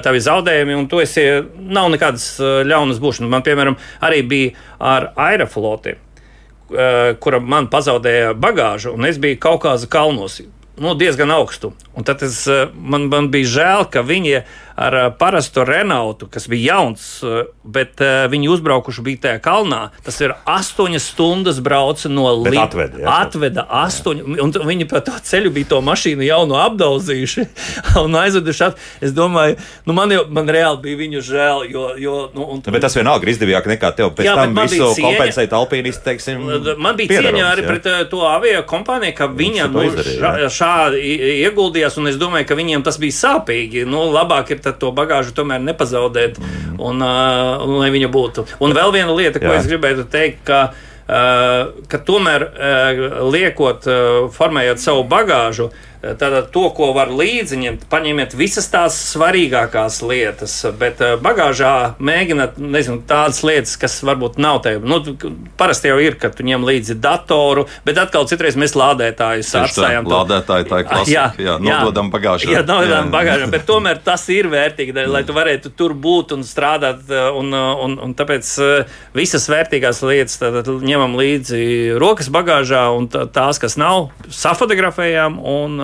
tavi zaudējumi, un tu esi, nav nekādas eh, ļaunas būšanas. Man, piemēram, arī bija ar Aerofloti, kura man pazaudēja bagāžu, un es biju Kaukāza kalnos nu, diezgan augstu. Un tad es, eh, man, man bija žēl, ka viņi ar eh, parasto Renaultu, kas bija jauns, eh, bet viņi uzbraukuši bija tajā kalnā. Tas ir astoņas stundas brauca no
Lītas. Atveda, jā,
atveda astoņu, un viņi pa to ceļu bija to mašīnu jau no apdaudzījuši un aizveduši. At, es domāju, nu man, jau, man reāli bija viņu žēl. Jo, jo, nu, un,
bet tas vienalga ir izdevīgāk nekā tev pēc jā, tam visu kompensēt alpīnistu, teiksim.
Man bija cieņa arī jā. pret to avio kompāniju, ka viņa nu, šādi ieguldījās, un es domāju, ka viņiem tas bija sāpīgi. Nu, labāk ir to bagāžu tomēr nepazaudēt, mm. un, uh, un lai viņa būtu. Un vēl viena lieta, ko Jā. es gribētu teikt, ka, uh, ka tomēr uh, liekot, uh, formējot savu bagāžu, uh, Tātad to, ko var līdzi ņemt, paņemiet visas tās svarīgākās lietas, bet eh, bagāžā mēģiniet, tādas lietas, kas varbūt nav tev. Nu, parasti jau ir, ka tu ņem līdzi datoru, bet atkal citreiz mēs lādētājus atstājam.
Tā, lādētāji tā ir klasika, jā, jā, nododam bagāžā.
Jā, nododam bagāžā, bet tomēr tas ir vērtīgi, lai tu varētu tur būt un strādāt, eh, un, eh, un, un tāpēc visas vērtīgās lietas ņemam līdzi rokas bagāžā, un tās, kas nav, safotografējam. Un,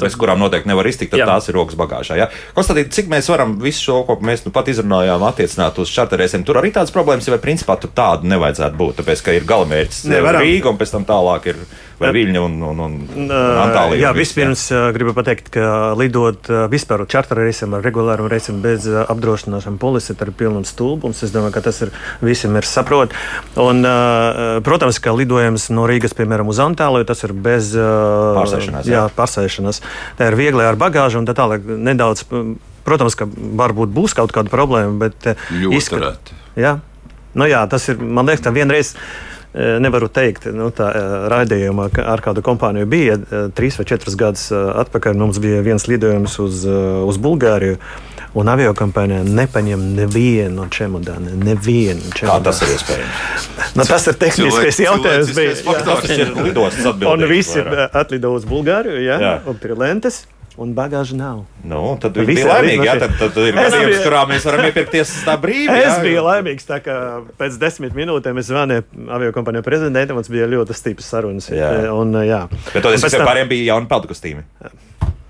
bez kurām noteikti nevar iztikt, tad jā. tās ir rokas bagāžā. Ja? Konstatīt, cik mēs varam visu šo, ko mēs nu pat izrunājām, attiecināt uz čarterēsim. Tur arī tādas problēmas, vai principā tur tādu nevajadzētu būt, tāpēc, ka ir galamērķis Rīga un pēc tam tālāk ir vai Viļņa un, un, un, un Antālija.
Jā, vispirms gribu pateikt, ka lidot vispār čarter reisam ar regulāru reisam bez apdrošināšanas polisi ir pilnums stulbums. Es domāju, ka tas ir visiem ir saprot. Un, protams, ka lidojums no Rīgas, piemēram, uz Antāliju, tas ir bez
pārsēšanās. Jā, jā
pārsēšanās. Tā ir viegli ar bagāžu un tā tālāk nedaudz. Protams, ka varbūt būs kaut kāda problēma, bet
izskatās.
Jā. Nu, jā, tas ir. Man liekas, ka vienreiz nevaru teikt, nu, tā raidījumā ar kādu kompāniju bija trīs vai četras gadus atpakaļ. Mums bija viens lidojums uz, uz Bulgāriju. Un avio kompānija nepaņem nevienu čemodānu. Nevienu čemodānu.
Kā tas ir iespējams?
nu, tas ir tehniskais jautājums.
Tas ir lidostas atbildības.
Un visi atlido uz Bulgāriju, jā, jā. un pie lentes un bagāža nav.
Nu, tad viņi bija laimīgi. Jā, tad, tad ir gadījums, biju... kurā mēs varam iepirkties tā brīvi.
Es jā, biju laimīgs, tā kā pēc desmit minūtēm es zvanīju aviokompāniju prezidentam, mums bija ļoti stipras sarunas. Jā. Un, jā.
Bet to es visiem pārējiem bija jauni peldu kostīmi. Jā.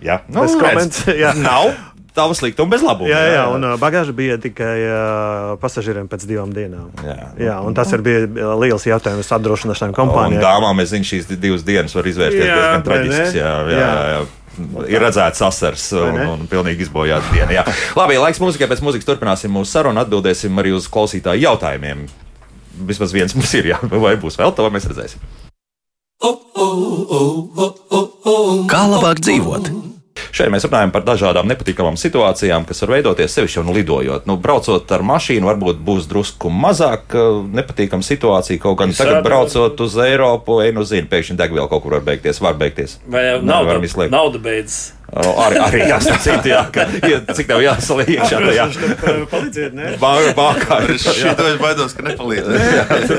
Jā,
nu, koments, jā.
Nav tavu sliktumu bez labuma.
Jā, jā, jā, un uh, bagāža bija tikai uh, pasažieriem pēc divām dienām. Jā, jā un tas ir bija liels jautājums apdrošināšanai kompānijai.
Dāmām, es zinu, šīs divas dienas var izvērsties diezgan traģisks. Jā, jā, jā. jā. Jā ir redzēts asars un, un pilnīgi izbojāts diena. Jā. Labi, laiks mūzikai. Pēc mūzikas turpināsim mūsu sarunu, atbildēsim arī uz klausītāju jautājumiem. Vismaz viens mums ir, jā, vai būs vēl to, mēs redzēsim.
Kā labāk dzīvot?
Šeit mēs runājam par dažādām nepatīkamām situācijām, kas var veidoties sevišķi jau nu lidojot. Nu, braucot ar mašīnu, varbūt būs drusku mazāk uh, nepatīkama situācija. Kaut gan tagad braucot uz Eiropu, ej, nu zini, pēkšņi degviela kaut kur var beigties, var beigties.
Vai jau nauda, nauda beidzas?
Arī, arī jāsacīt, jā, ka, ja, cik tev jāsaliek iekšā tajā.
Palīdziet, ne?
Bākā.
Šito es baidos, ka nepalīdzēs.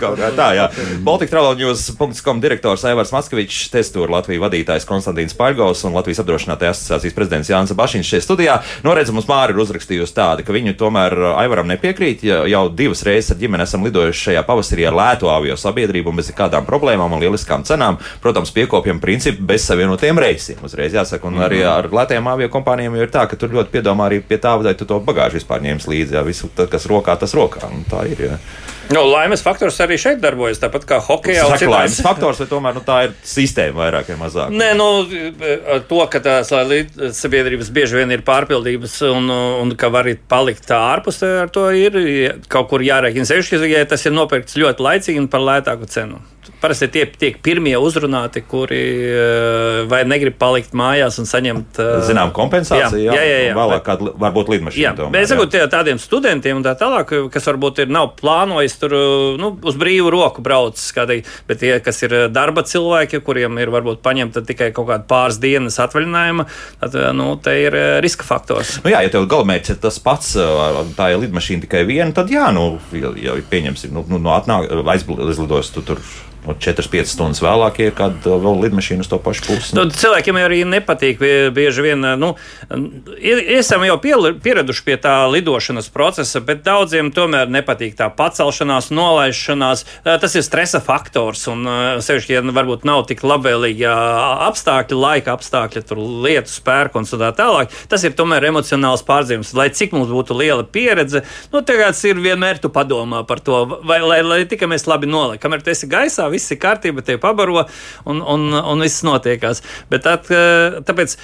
Kaut kā tā, jā. Baltic Travel News.com direktors Aivars Maskavičs, testūra Latvijas vadītājs Konstantīns Paļgovs un Latvijas apdrošinātāja asociācijas prezidents Jānis Bašiņš šeit studijā. Noredz mums Māri ir uzrakstījusi tādu, ka viņu tomēr Aivaram nepiekrīt. Ja jau divas reizes ar ģimeni esam lidojuši šajā pavasarī ar lētu avio sabiedrību un bez kādām problēmām un lieliskām cenām. Protams, piekopjam principu bez savienotiem reisiem. Uzreiz jāsaka Un arī mhm. ar lētiem avio kompānijām ir tā, ka tur ļoti piedomā arī pie tā, vai tu to bagāžu vispār ņems līdzi. Jā, visu, tad, kas rokā, tas rokā. Un tā ir. Jā.
Nu, laimes faktors arī šeit darbojas, tāpat kā hokeja
tādā veidā. Laimes faktors, vai tomēr nu, tā ir sistēma vairāk vai mazāk?
Nē, nu, to, ka tās sabiedrības bieži vien ir pārpildības un, un ka var palikt ārpus, ar to ir kaut kur jārēķina. Sevišķi, ja tas ir nopirkts ļoti laicīgi un par lētāku cenu. Parasti tie tiek pirmie uzrunāti, kuri eh, vai negrib palikt mājās un saņemt
uh, zinām kompensāciju. Jā, jā, jā. jā vēlāk, kad varbūt lidmašīna. Jā,
tomēr, bet es saku tādiem studentiem un tā tālāk, kas varbūt ir nav plānojis tur nu, uz brīvu roku braucis, kādai, bet tie, kas ir darba cilvēki, kuriem ir varbūt paņemta tikai kaut kāda pāris dienas atvaļinājuma, tad nu, te ir riska faktors.
Nu, jā, ja tev galamērķis ir tas pats, tā ir lidmašīna tikai viena, tad jā, nu, ja, ja pieņemsim, nu, nu, no atnāk, aizlidos tu tur nu, 4-5 stundas vēlāk ir kāda vēl lidmašīna uz to pašu pusi.
Nu, cilvēkiem arī nepatīk bieži vien. Nu, esam jau pieraduši pie tā lidošanas procesa, bet daudziem tomēr nepatīk tā pacelšanās, nolaišanās. Tas ir stresa faktors. Un sevišķi, ja varbūt nav tik labvēlīgi apstākļi, laika apstākļi, tur lietu spērkons un tā tālāk, tas ir tomēr emocionāls pārdzīvums. Lai cik mums būtu liela pieredze, nu, tagad ir vienmēr tu padomā par to, vai lai, lai tikai mēs labi noliekam. Kamēr tu esi gaisā, viss ir kārtībā, te pabaro un, un, un viss notiekās. Bet tad, tāpēc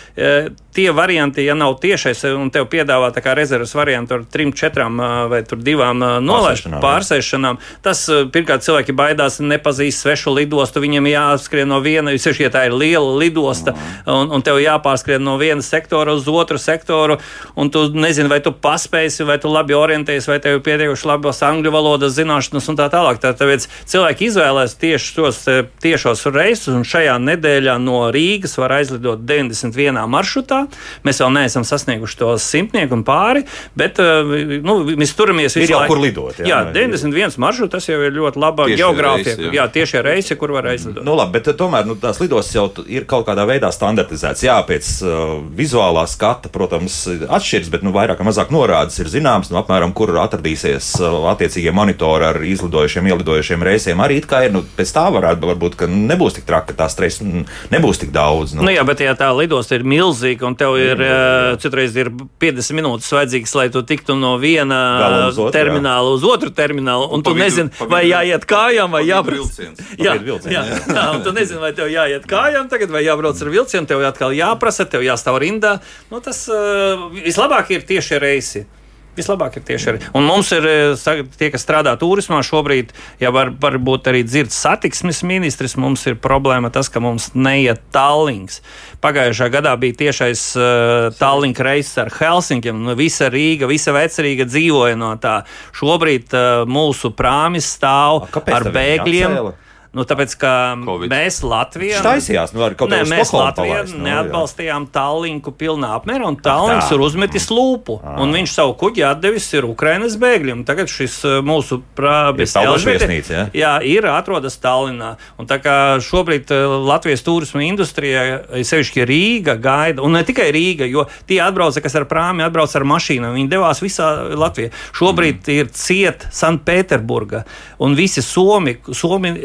tie varianti, ja nav tiešais un tev piedāvā tā kā rezerves variantu ar trim, četrām vai divām nolaišanām, pārsēšanām, tas pirmkārt cilvēki baidās, nepazīst svešu lidostu, viņiem jāskrien no viena, sevišķi, ja tā ir liela lidosta, un, un tev jāpārskrien no viena sektora uz otru sektoru, un tu nezini, vai tu paspēsi, vai tu labi orientējies, vai tev ir pietiekuši labas angļu valodas zināšanas un tā tālāk. Tā, tāpēc cilvēki izvēlēs tieši tos tiešos reisus, un šajā nedēļā no Rīgas var aizlidot 91. maršrutā. Mēs vēl neesam sasnieguši to simtnieku un pāri, bet eh, nu, mēs turamies
visu laiku. Ir jau kur lidot.
Jā, jā 91 maršruts, tas jau ir ļoti laba geogrāfija. Jā. jā, tieši reisi, kur var aizlidot.
Nu, labi, bet eh, tomēr nu, tās lidostas jau ir kaut kādā veidā standartizētas. Jā, pēc uh, vizuālā skata, protams, atšķiras, bet nu, vairāk vai mazāk norādes ir zināmas, nu, apmēram, kur atradīsies attiecīgie monitori ar izlidojušiem, ielidojušiem reisiem. Arī it kā ir, nu, pēc tā varētu būt, ka nebūs tik traki, ka tā stresa nebūs tik daudz.
Nu. Nu, jā, bet ja tā lidosta ir milzīga un tev ir uh, citreiz ir 50 minūtes vajadzīgas, lai tu tiktu no viena uz otru, termināla jā. uz otru terminālu, un, un tu nezini, vai jāiet kājām vai jābrauc. Jā, jā, jā, un tu nezini, vai tev jāiet kājām tagad vai jābrauc ar vilcienu, tev atkal jāprasa, tev jāstāv rindā. Nu, tas uh, vislabāk ir tieši reisi. Vislabāk ir tieši arī. Un mums ir eh, tie, kas strādā turismā šobrīd, ja var, varbūt arī dzird satiksmes ministrs, mums ir problēma tas, ka mums neiet Tallings. Pagājušā gadā bija tiešais uh, Tallink reiss ar Helsinkiem. Nu, visa Rīga, visa vecerīga dzīvoja no tā. Šobrīd uh, mūsu prāmis stāv A, ar bēgļiem. Atcēla? Nu, tāpēc, ka COVID. mēs Latvijā
taisījās, nu, kaut
ne, mēs Latvijā palaist, nu, neatbalstījām Tallinku pilnā apmērā, un Tallinks ir uzmetis lūpu, à. un viņš savu kuģi atdevis ir Ukrainas bēgļiem. Tagad šis mūsu prābis
viesnīca, ja?
jā, ir atrodas Tallinā. Un tā kā šobrīd Latvijas turisma industrijā, sevišķi Rīga gaida, un ne tikai Rīga, jo tie atbrauca, kas ar prāmi atbrauc ar mašīnām, viņi devās visā Latvijā. Šobrīd mm. ir ciet Sanktpēterburga, un visi Somi, Somi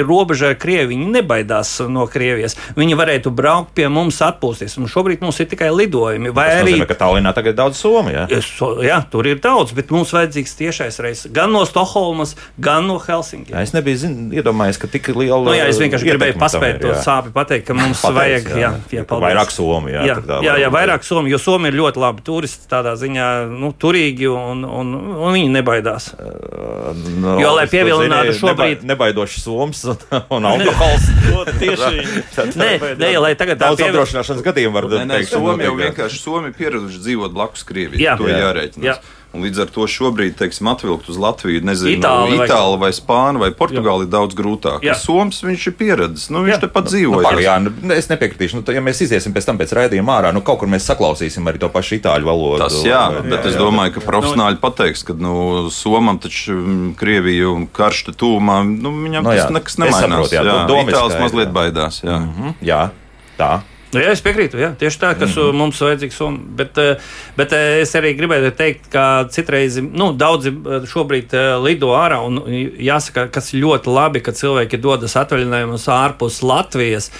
ir robeža ar Krieviju. Viņi nebaidās no Krievijas. Viņi varētu braukt pie mums atpūsties. Un šobrīd mums ir tikai lidojumi. Vai
Tas
arī
nozīmē, ka Tallinā tagad ir daudz somu? Ja?
So, jā, tur ir daudz, bet mums vajadzīgs tiešais reizes gan no Stokholmas, gan no Helsinki.
Jā, es nebiju zin, iedomājies, ka tik liela.
Nu, jā, es vienkārši gribēju paspēt to sāpju pateikt, ka mums Pateic, vajag. Jā, jā, jā,
vairāk somu. Jā,
jā, jā, jā vairāk somu, jo somi ir ļoti labi turisti tādā ziņā nu, turīgi un, un, un viņi nebaidās. No, jo, lai pievilinātu šobrīd.
Nebaidošs soms un alkohols.
tieši nē, nē, lai tagad
tā pievienot... apdrošināšanas gadījumu var
teikt. Somi jau vienkārši Somi pieraduši dzīvot blakus Krievijai. Jā, to jā. jārēķinās. Jā. Un līdz ar to šobrīd, teiksim, atvilkt uz Latviju, nezinu, Itāli, Itāli vai, vai Spānu vai Portugāli ir daudz grūtāk. Jā. Soms viņš ir pieredzējis, nu, viņš jā. te pat dzīvo.
Nu, jā, nu, es nepiekritīšu. Nu, ja mēs iziesim pēc tam pēc raidījuma ārā, nu, kaut kur mēs saklausīsim arī to pašu itāļu valodu.
Tas jā, vai, bet jā, es domāju, ka profesionāļi pateiks, ka nu, Somam taču mm, Krieviju un karš te tūmā, nu, viņam no, jā. tas nekas nemainās. Saprotu, jā, jā. Itālis mazliet baidās. Jā. Mm -hmm.
jā, tā.
Nu, jā, es piekrītu. Jā, tieši tā, kas mm -hmm. mums vajadzīgs. Un, bet, eh, bet eh, es arī gribēju teikt, ka citreiz nu, daudzi eh, šobrīd lido ārā. Un jāsaka, kas ļoti labi, ka cilvēki dodas atvaļinājumus ārpus Latvijas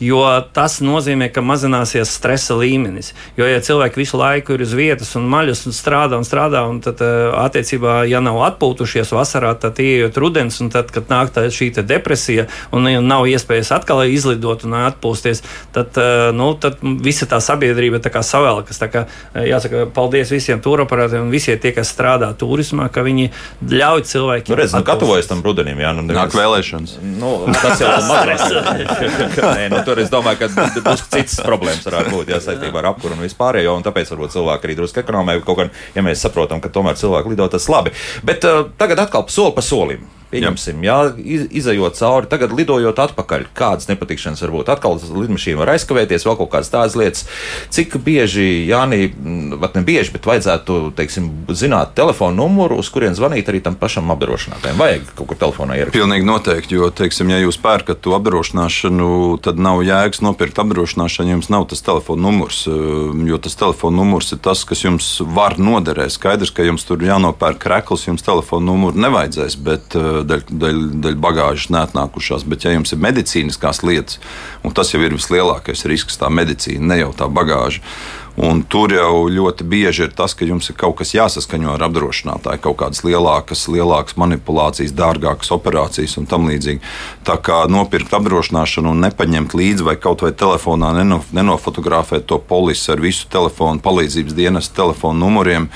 jo tas nozīmē, ka mazināsies stresa līmenis. Jo, ja cilvēki visu laiku ir uz vietas un maļas un strādā un strādā, un tad attiecībā, ja nav atpūtušies vasarā, tad ieiet rudens, un tad, kad nāk tā, šī depresija un nav iespējas atkal izlidot un atpūsties, tad, nu, tad visa tā sabiedrība tā kā savēlkas. Tā kā, eh, jāsaka, paldies visiem tūroperātiem un visiem tie, kas strādā turismā, ka viņi ļauj cilvēkiem.
Nu, redz, nu, gatavojas tam rudenim, jā,
nu, nevis... nāk vēlēšanas.
Nu, tas jau ir mazliet. nu, tur es domāju, ka drusku citas problēmas varētu būt jā, saistībā ar apkuru un vispārējo. Un tāpēc varbūt cilvēki arī drusku ekonomē, kaut gan, ja mēs saprotam, ka tomēr cilvēki lido tas labi. Bet uh, tagad atkal soli pa solim. Pieņemsim, jā, izējot cauri, tagad lidojot atpakaļ, kādas nepatikšanas var būt. Atkal lidmašīna var aizkavēties, vēl kaut kādas tādas lietas. Cik bieži, Jānī, pat ne bieži, bet vajadzētu, teiksim, zināt telefonu numuru, uz kurien zvanīt arī tam pašam apdrošinātājiem. Vajag kaut kur telefonā ierakstīt.
Pilnīgi noteikti, jo, teiksim, ja jūs pērkat to apdrošināšanu, tad nav jēgas nopirkt apdrošināšanu, jums nav tas telefona numurs, jo tas telefona numurs ir tas, kas jums var noderēt. Skaidrs, ka jums tur jānopērk krekls, jums telefona numuru nevajadzēs, bet daļ, daļ, daļ bagāžas neatnākušās. Bet, ja jums ir medicīniskās lietas, un tas jau ir vislielākais risks, tā medicīna, ne jau tā bagāža. Un tur jau ļoti bieži ir tas, ka jums ir kaut kas jāsaskaņo ar apdrošinātāju, kaut kādas lielākas, lielākas manipulācijas, dārgākas operācijas un tam līdzīgi. Tā kā nopirkt apdrošināšanu un nepaņemt līdzi vai kaut vai telefonā nenofotografēt to polisi ar visu telefonu palīdzības dienas telefonu numuriem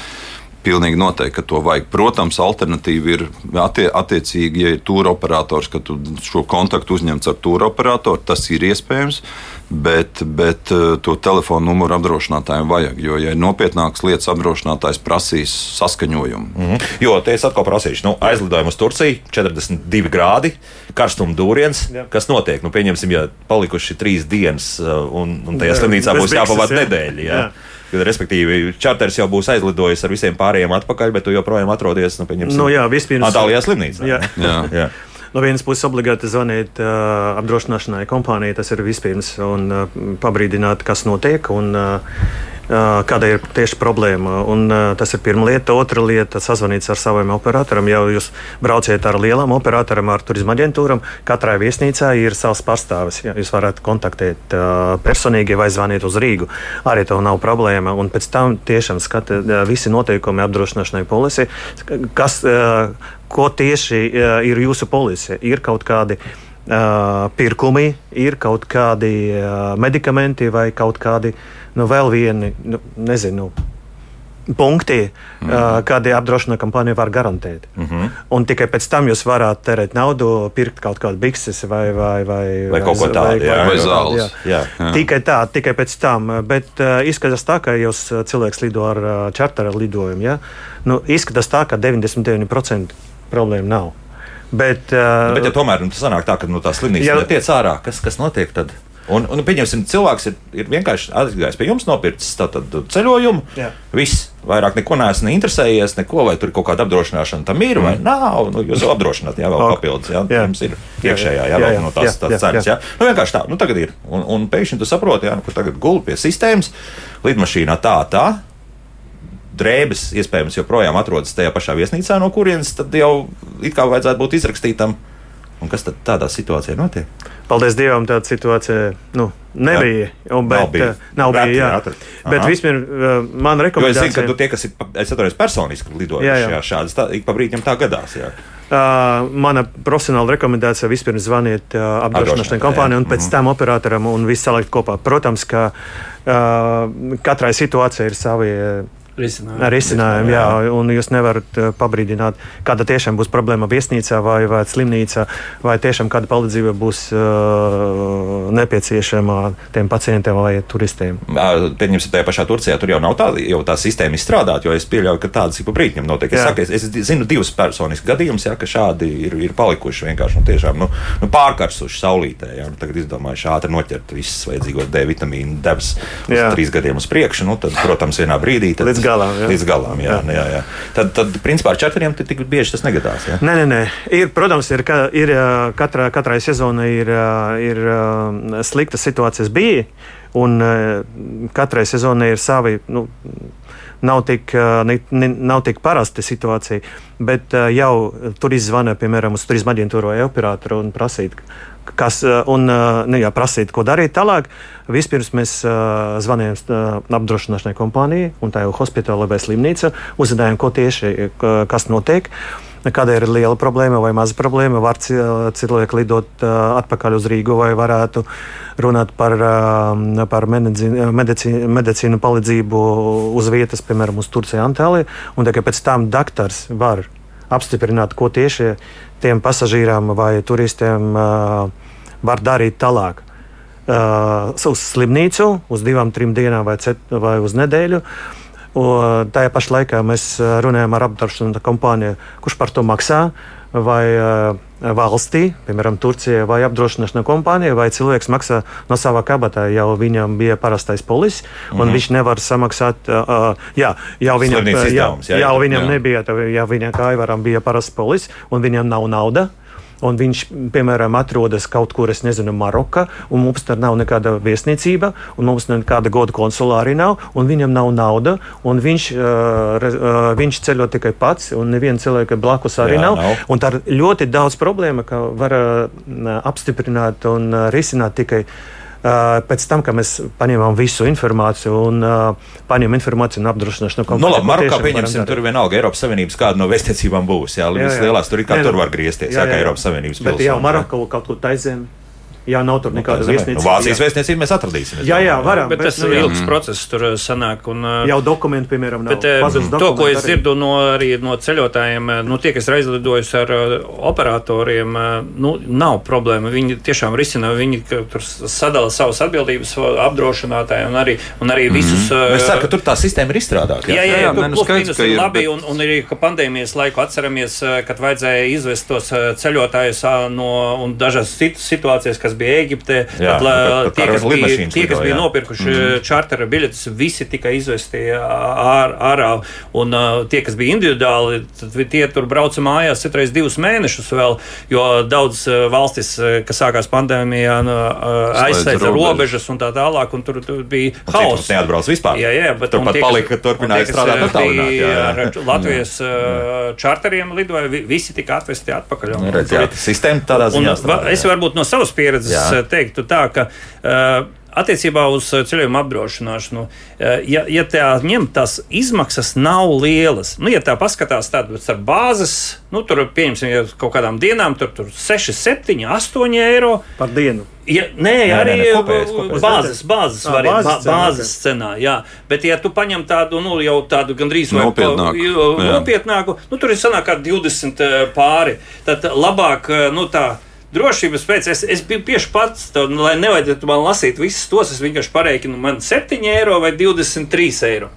Pilnīgi noteikti, ka to vajag. Protams, alternatīva ir attie, attiecīgi, ja ir tūra operators, ka tu šo kontaktu uzņemts ar tūra operatoru, tas ir iespējams. Bet, bet eh, to telefonu numuru apdrošinātājiem vajag. Jo, ja ir nopietnākas lietas, apdrošinātājs prasīs saskaņojumu.
Mm -hmm. Jo te es atkal prasīšu, nu, aizlidojumu uz Turciju, 42 grādi, karstuma dūriens. Jā. Kas notiek? Nu, pieņemsim, ja palikuši trīs dienas, eh, un, un tajā slimnīcā būs jāpavada nedēļa. Jā. Jā. Jo, respektīvi, čarters jau būs aizlidojis ar visiem pārējiem atpakaļ, bet tu joprojām atrodies nu,
nu, jā, vispirms,
Antālijā slimnīcā.
Jā. Jā. jā. No vienas puses, obligāti zvanīt uh, apdrošināšanai kompānijai, tas ir vispirms, un uh, pabrīdināt, kas notiek. Un, uh, kāda ir tieši problēma. Un, tas ir pirmā lieta. Otra lieta - sazvanīt ar saviem operatoriem. Ja jūs brauciet ar lielām operatoriem, ar turisma aģentūram, katrai viesnīcā ir savs pārstāvis. Ja, jūs varat kontaktēt personīgi vai zvanīt uz Rīgu. Arī tā nav problēma. Un pēc tam tiešām skata visi noteikumi apdrošināšanai polisi, kas, ko tieši ir jūsu polise. Ir kaut kādi uh, pirkumi, ir kaut kādi uh, medikamenti vai kaut kādi nu, vēl vieni, nu, nezinu, punkti, mm uh, kādi apdrošināšanas kompānija var garantēt. Mm -hmm. Un tikai pēc tam jūs varat tērēt naudu, pirkt kaut kādu bikses vai, vai, vai,
vai kaut ko tādu, vai,
vai, zāles.
Tikai tā, tikai pēc tam. Bet uh, izskatās tā, ka jūs cilvēks lido ar uh, čartera lidojumu. Ja? Nu, izskatās tā, ka 99% problēma nav. Bet, uh,
bet ja tomēr nu, tas sanāk tā, ka no nu, tās slimnīcas ja, tiek ārā. Kas, kas notiek tad? Un, un pieņemsim, cilvēks ir, ir vienkārši aizgājis pie jums, nopircis tādu ceļojumu. Jā. Viss, vairāk neko neesmu interesējies, neko, vai tur kaut kāda apdrošināšana tam ir, vai mm. nav. Nu, jūs apdrošināt, jā, vēl okay. papildus, jā, jā. jums ir iekšējā, jā, vēl no tās, tās cenas. Jā. Nu, vienkārši tā, nu tagad ir. Un, un pēkšņi tu saproti, jā, nu, ka tagad gulpi pie sistēmas, lidmašīnā tā, tā. Drēbes iespējams joprojām atrodas tajā pašā viesnīcā, no kurienes tad jau it kā vajadzētu būt izrakstītam. Un kas tad tādā situācijā notiek?
Paldies Dievam, tāda situācija nu, nebija. Un, bet, nav bija. Nav bija jā. Atrast. Bet vispirms uh, man rekomendācija.
Jo es zinu, ka tu tie, kas ir, es atceros personiski lidojuši šādas, tā, ik pa brīdim tā gadās. Jā.
Uh, mana profesionāla rekomendācija vispirms zvaniet uh, apdrošināšanai kompānijai un pēc mm -hmm. tam operatoram un viss salikt kopā. Protams, ka uh, katrai situācijai ir savi
Risinājumi.
Risinājumi, jā, un jūs nevarat uh, pabrīdināt, kāda tiešām būs problēma viesnīcā vai, vai slimnīcā, vai tiešām kāda palīdzība būs uh, nepieciešama tiem pacientiem vai turistiem.
Pieņemsim, tajā pašā Turcijā tur jau nav tā, jau tā sistēma izstrādāta, jo es pieļauju, ka tādas ik pa brīdim notiek. Es, saku, es, es zinu divus personiskus gadījumus, jā, ka šādi ir, ir palikuši vienkārši nu, tiešām, nu, nu, pārkarsuši saulītē. Jā, nu, tagad izdomājuši ātri noķert visas vajadzīgos D vitamīnu devas uz trīs gadiem uz priekšu. Nu, tad, protams, vienā brīdī. Tad,
galam. Jā.
Līdz galam jā, jā. Jā, jā. Tad, tad, principā, ar četriem tik bieži tas negadās. Jā?
Nē, nē, nē. Ir, protams, ir, ir katra, katrai sezonai ir, ir sliktas situācijas bija, un katrai sezonai ir savi. Nu, nav tik, ne, ne, nav tik parasta situācija, bet jau tur izzvanīja, piemēram, uz turisma aģentūru vai operatoru un prasīt, kas, eh, un eh, nu, jā, prasīt, ko darīt tālāk. Vispirms mēs uh, zvanījām uh, apdrošināšanai kompānijai, un tā jau hospitāla vai slimnīca, uzzinājām, ko tieši kas notiek. Kāda ir liela problēma vai maza problēma? Var cilvēki lidot uh, atpakaļ uz Rīgu vai varētu runāt par, uh, par medicīnu, medicīnu palīdzību uz vietas, piemēram, uz Turciju, Antāliju. Un tikai pēc tam doktors var apstiprināt, ko tieši tiem pasažīriem vai turistiem var darīt tālāk. Uz slimnīcu, uz divām, trim dienām vai, cet, vai uz nedēļu. Un tajā pašā laikā mēs runājam ar apdrošināšanas kompāniju, kurš par to maksā. vai uh, valstī, piemēram, Turcijai vai apdrošināšanas kompānijai, vai cilvēks maksā no sava kabatā, jau viņam bija parastais polis, un mm -hmm. viņš nevar samaksāt. Uh, jā, jau viņam, jā, jā, jau viņam jā. nebija, ja viņam kā aivaram bija parasts polis, un viņam nav nauda un viņš, piemēram, atrodas kaut kur, es nezinu, Marokā, un mums tur nav nekāda viesnīcība, un mums nekāda goda konsulāri nav, un viņam nav nauda, un viņš, uh, uh, viņš ceļo tikai pats, un neviena cilvēka blakus arī Jā, nav. nav. Un tā ir ļoti daudz problēma, ka var uh, apstiprināt un uh, risināt tikai pēc tam, kad mēs paņēmām visu informāciju un uh, paņēmām informāciju no apdrošināšanas
kompānijas. Nu, labi, Marokā pieņemsim, tur vienalga Eiropas Savienības kāda no vēstniecībām būs. Jā, jā, jā. lielās tur ir kā jā, tur var griezties, jā, jā, jā. kā Eiropas Savienības pilsēta.
Bet jau Marokā kaut kur taizem. Jā, nav tur nekāda nu,
vēstniecība. Vācijas vēstniecība mēs atradīsim.
Jā, jā, varam.
Bet, bet tas ir ilgs process, tur uh, sanāk. Un,
uh, jau dokumenti, piemēram, nav. Bet,
uh, to, ko es dzirdu no, arī no ceļotājiem, nu, tie, kas ir aizlidojuši ar operatoriem, nu, nav problēma. Viņi tiešām risina, viņi tur sadala savas atbildības apdrošinātājiem un arī, un arī mm -hmm. visus.
Es ceru, ka tur tā sistēma ir izstrādāta.
Jā, jā, jā, jā tur nu, skaidrs, ir labi. Bet... Un, un arī, ka pandēmijas laiku atceramies, kad vajadzēja izvest tos ceļotājus no un dažas citas situācijas, kas bija Eģiptē. Jā, tad, tad, tie, kas bija, tie, kas bija nopirkuši mm -hmm. čartera biļetes, visi tika izvesti ārā. Un uh, tie, kas bija individuāli, tie tur brauca mājās citreiz divus mēnešus vēl, jo daudz valstis, kas sākās pandēmijā, uh, aizslēdza robežas un tā tālāk, un tur, tur bija haoss.
Neatbrauc vispār.
Jā, jā, bet
tur pat tie, palika, turpināja strādāt
attālināti. Latvijas uh, čarteriem lidoja, visi tika atvesti atpakaļ.
Un, redz, jā, sistēma tādā ziņā.
Es varbūt no savas pieredzes pieredzes Jā. teiktu tā, ka. Uh, Attiecībā uz ceļojuma apdrošināšanu, ja, ja tā ņem, tās izmaksas nav lielas. Nu, ja tā paskatās tādas ar bāzes, nu, tur pieņemsim, ja kaut kādām dienām, tur, tur 6, 7, 8 eiro
par dienu.
Ja, nē, nē, arī nē, nē, kopējais, kopējais. bāzes, bāzes, ah, variant, bāzes, cenā, bāzes cenā. Jā. Bet, ja tu paņem tādu, nu, jau tādu gandrīz
nopietnāku,
nopietnāku nu, tur ir sanāk ar 20 pāri, tad labāk, nu, tā drošības pēc es, es biju tieši pats, tā, nu, lai nevajadzētu man lasīt visus tos. Es vienkārši pareikinu, man 7 eiro vai 23 eiro.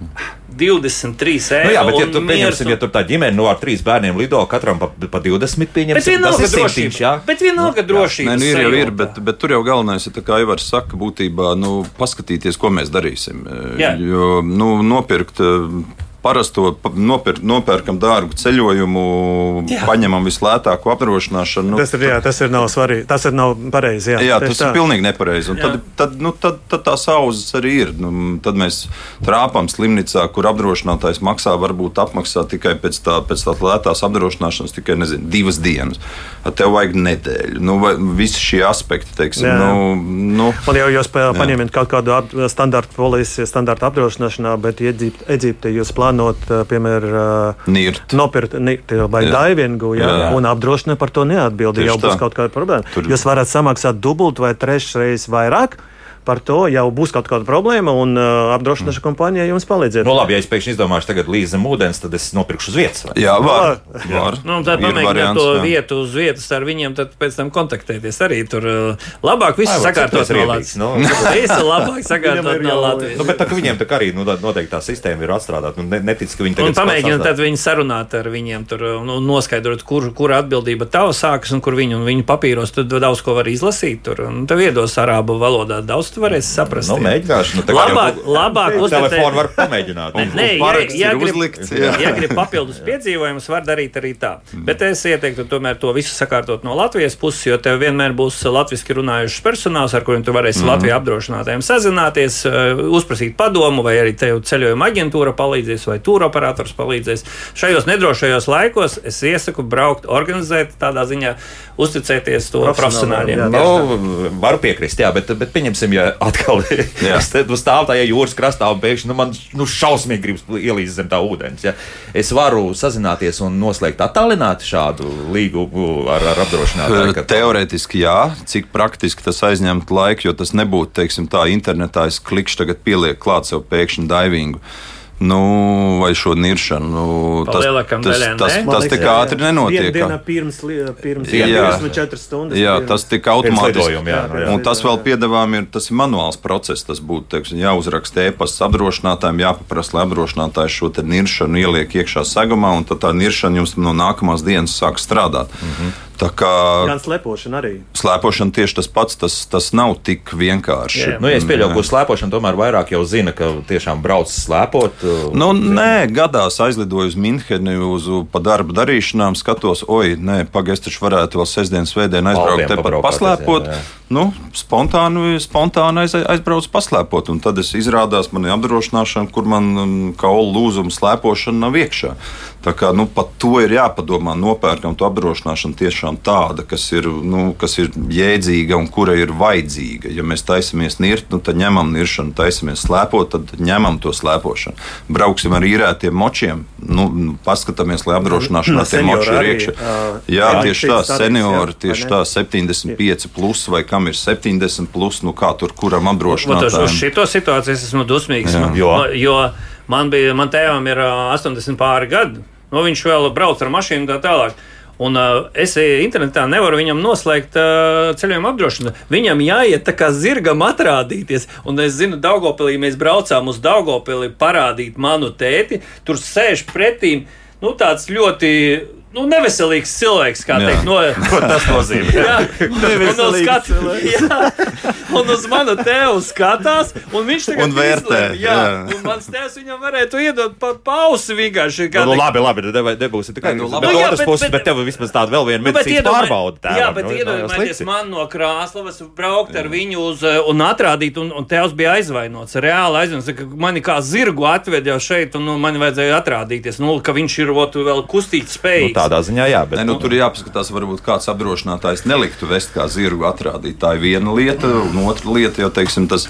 23 eiro.
Nu jā, bet, ja tu pieņemsim, ja tur tā ģimene no ar trīs bērniem lido, katram pa, pa 20 pieņemsim,
bet vienalga drošība. Jā? Bet vienalga nu, drošība.
Nē, nu, ir jau ir, bet, bet tur jau galvenais ir, kā Ivars saka, būtībā, nu, paskatīties, ko mēs darīsim. Jā. Jo, nu, nopirkt parasto nopir, nopērkam dārgu ceļojumu, jā. paņemam vislētāko apdrošināšanu.
Nu, tas ir, jā, tas ir nav svarīgi. Tas ir nav pareizi. Jā,
jā tas tā. ir pilnīgi nepareizi. Tad, tad, nu, tad, tad tās auzas arī ir. Nu, tad mēs trāpām slimnīcā, kur apdrošinātājs maksā, varbūt apmaksā tikai pēc tā, pēc tā lētās apdrošināšanas, tikai nezinu, divas dienas. Tev vajag nedēļu. Nu, visi šie aspekti, teiksim, jā. nu, nu,
Man jau jūs paņemat kaut kādu standarta polisi, standarta apdrošināšanā, bet Eģipte jūs plānojat plānot, piemēram,
Nirt.
nopirkt nirt vai daivingu, ja, jā. un apdrošina par to neatbildību. Jau būs kaut kāda problēma. Tur... Jūs varat samaksāt dubult vai trešreiz vairāk par to jau būs kaut kāda problēma, un uh, apdrošināšanas mm. kompānija jums palīdzēs.
Nu, labi, ja es pēkšņi izdomāšu, tagad līdz zem ūdens, tad es nopirkšu uz vietas.
Vai? Jā, var. var.
Nu, tad pamēģiniet to jā. vietu uz vietas ar viņiem, tad pēc tam kontaktēties. Arī tur uh, labāk visu sakārtot no Latvijas. Nu, Visu labāk sakārtot no Latvijas.
Nu, bet tā, viņiem tā arī nu, noteikti tā sistēma ir atstrādāta. Nu, netic, ka viņi tagad.
Pamēģiniet tad viņi sarunāt ar viņiem, tur, nu, noskaidrot, kur, kur atbildība tava sākas un kur viņi un viņu papīros tad daudz ko var izlasīt. Tur, un tev iedos arābu valodā daudz, tu varēsi saprast.
Nu, mēģināšu. Nu,
labāk, jau, labāk
uzticēt. Telefonu var pamēģināt.
Nē, nē ja, ja, grib, uzlikts, jā. ja grib papildus piedzīvojumus, var darīt arī tā. Mm. Bet es ieteiktu tomēr to visu sakārtot no Latvijas puses, jo tev vienmēr būs latviešu runājušs personāls, ar kuriem tu varēsi mm. Latvijas apdrošinātājiem sazināties, uh, uzprasīt padomu, vai arī tev ceļojuma aģentūra palīdzēs, vai tūra operators palīdzēs. Šajos nedrošajos laikos es iesaku braukt, organizēt tādā ziņā, uzticēties to profesionāļiem.
Nu, varu piekrist, jā, bet, bet pieņemsim, ja atkal es nu, stāvu tajā jūras krastā un pēkšņi nu, man nu, šausmīgi gribas ielīst zem tā ūdens. Ja? Es varu sazināties un noslēgt attālināti šādu līgumu ar, ar apdrošinātāju.
Ka... Teorētiski jā, cik praktiski tas aizņemtu laiku, jo tas nebūtu, teiksim, tā internetā es klikšķi tagad pieliek klāt sev pēkšņi divingu. Nu, vai šo niršanu. Nu,
tas tas,
tas, tas, tas tik ātri nenotiek.
Diena pirms, pirms jā, 4 stundas.
Jā, tas tik automātiski.
Jā, jā,
un tas vēl piedāvājumi ir, tas ir manuāls process. Tas būtu, teiksim, jāuzraksta e-pasts apdrošinātājiem, jāpaprasa, lai apdrošinātājs šo niršanu ieliek iekšā segumā, un tad tā niršana jums no nākamās dienas sāk strādāt. Mm -hmm.
Kā, Gan slēpošana arī.
Slēpošana tieši tas pats, tas, tas nav tik vienkārši. Jā,
nu, ja es pieļauju, ka slēpošana tomēr vairāk jau zina, ka tiešām brauc slēpot.
Uh, nu, nē, gadās aizlidoju uz Minheni uz pa darba darīšanām, skatos, oi, nē, pagaidi, taču varētu vēl sestdienas svētdien aizbraukt tepat paslēpot. Jā, jā. Nu, spontāni, spontāni aiz, aizbraucu paslēpot, un tad es izrādās man apdrošināšana, kur man um, kaulu lūzuma slēpošana nav iekšā. Tā kā nu, par to ir jāpadomā. Nopērkam to apdrošināšanu tiešām tāda, kas ir, nu, kas ir jēdzīga un kura ir vajadzīga. Ja mēs taisamies nirt, nu, tad ņemam niršanu, taisamies slēpot, tad ņemam to slēpošanu. Brauksim ar īrētiem močiem, nu, nu paskatāmies, lai apdrošināšanā no, tie moči ir iekšā. Jā, tieši tā, seniori, tieši tā, 75 plus vai kam ir 70 plus, nu kā tur kuram apdrošinātājam.
Uz šito situāciju es esmu dusmīgs, jā. jo, jo man bija, man tēvam ir 80 pāri gadi nu, viņš vēl brauc ar mašīnu tā tālāk. Un uh, es internetā nevaru viņam noslēgt uh, ceļojuma apdrošināšanu. Viņam jāiet tā kā zirgam atrādīties. Un es zinu, Daugopilī mēs braucām uz Daugopili parādīt manu tēti. Tur sēž pretīm nu, tāds ļoti nu, neveselīgs cilvēks, kā jā. teikt. No,
Ko tas nozīmē? jā,
un, uz skat, jā, un uz manu tēvu skatās, un viņš tagad
un vērtē.
Izlēm, jā, jā. un mans tēvs viņam varētu iedot pa pausi vienkārši.
Nu, nu, labi, labi, nebūs tikai nu, labi. Bet, nu, jā, bet, puses, bet, bet tev vismaz tāda vēl viena nu, medicīnas pārbauda. Tēvam,
jā, bet nu, iedomājieties man no Krāslavas braukt ar viņu uz un atrādīt, un, un tēvs bija aizvainots, reāli aizvainots, ka mani kā zirgu atved jau šeit, un nu, man vajadzēja atrādīties, nu, ka viņš ir vēl kustīt spējīgs.
Nu, tādā ziņā, jā. Bet,
ne, nu, tur ir jāpaskatās, varbūt kāds apdrošinātājs neliktu vest kā zirgu atrādīt. Tā ir viena lieta, un otra lieta jau, teiksim, tas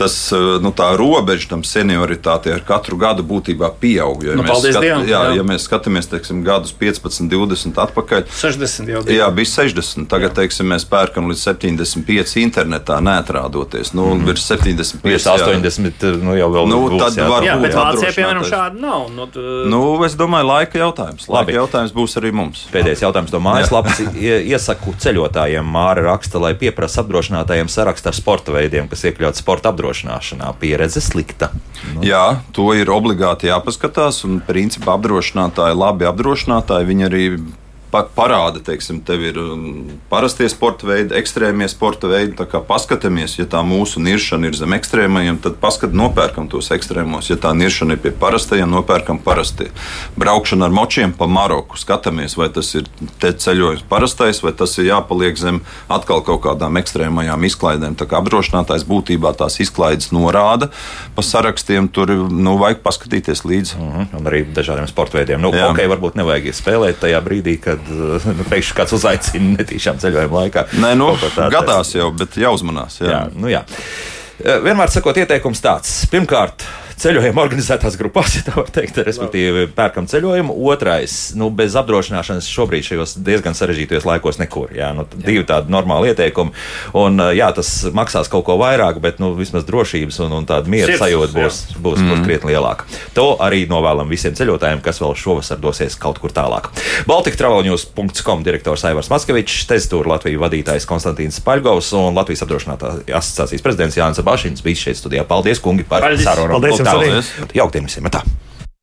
tas, eh, nu, robeža tam senioritātei ar katru gadu būtībā pieaug.
Ja, nu, mēs, skat, Dievam,
jā, jā. ja mēs skatāmies teiksim, gadus 15, 20 atpakaļ,
60 jau
bija. Jā, bija 60. Tagad teiksim, mēs pērkam līdz 75 internetā, neatrādoties. Nu, mm. Virs 75,
virs 80 jā. nu, jau vēl
nu, būs, tad jā. var
jā,
būt.
Bet Vācijā, piemēram, šāda nav. Nu,
tu... nu, es domāju, laika jautājums. Laika Labi. jautājums būs arī mums.
Pēdējais jautājums no mājaslapas. Iesaku ceļotājiem Māra raksta, lai pieprasa apdrošinātājiem sarakstu ar sporta veidiem, kas iekļauts sporta apdrošināšanā pieredze slikta.
Nu. Jā, to ir obligāti jāpaskatās. Un, principā, apdrošinātāji, labi apdrošinātāji, viņi arī parāda, teiksim, tev ir um, parastie sporta veidi, ekstrēmie sporta veidi. Tā kā paskatāmies, ja tā mūsu niršana ir zem ekstrēmajiem, tad paskat, nopērkam tos ekstrēmos. Ja tā niršana ir pie parastajiem, nopērkam parastie. Braukšana ar močiem pa Maroku. Skatāmies, vai tas ir ceļojums parastais, vai tas ir jāpaliek zem atkal kaut kādām ekstrēmajām izklaidēm. Tā kā apdrošinātājs būtībā tās izklaides norāda pa sarakstiem, tur nu, vajag paskatīties līdzi.
Mm -hmm. Un arī dažādiem sporta veidiem. Nu, ok, varbūt nevajag spēlēt tajā brīdī, kad kad nu, pēkšņi kāds uzaicina netīšām ceļojuma laikā.
Nē, nu, gadās jau, bet jāuzmanās. Jā. Jā,
nu, jā. Vienmēr sakot, ieteikums tāds. Pirmkārt, ceļojuma organizētās grupās, ja tā var teikt, respektīvi pērkam ceļojumu. Otrais, nu, bez apdrošināšanas šobrīd šajos diezgan sarežģītajos laikos nekur. Jā, nu, divi tādi normāli ieteikumi. Un, jā, tas maksās kaut ko vairāk, bet nu, vismaz drošības un, un tāda miera sajūta būs, būs, būs, mm. būs krietni lielāka. To arī novēlam visiem ceļotājiem, kas vēl šovasar dosies kaut kur tālāk. Baltiktravelnews.com direktors Aivars Maskavičs, Tezitūra Latvijas vadītājs Konstantīns Paļgovs un Latvijas apdrošinātā asociācijas prezidents Jānis Bašins bija šeit studijā. Paldies, kungi, par sarunu.
Paldies!
Paldies! Jauktiem visiem! Tā.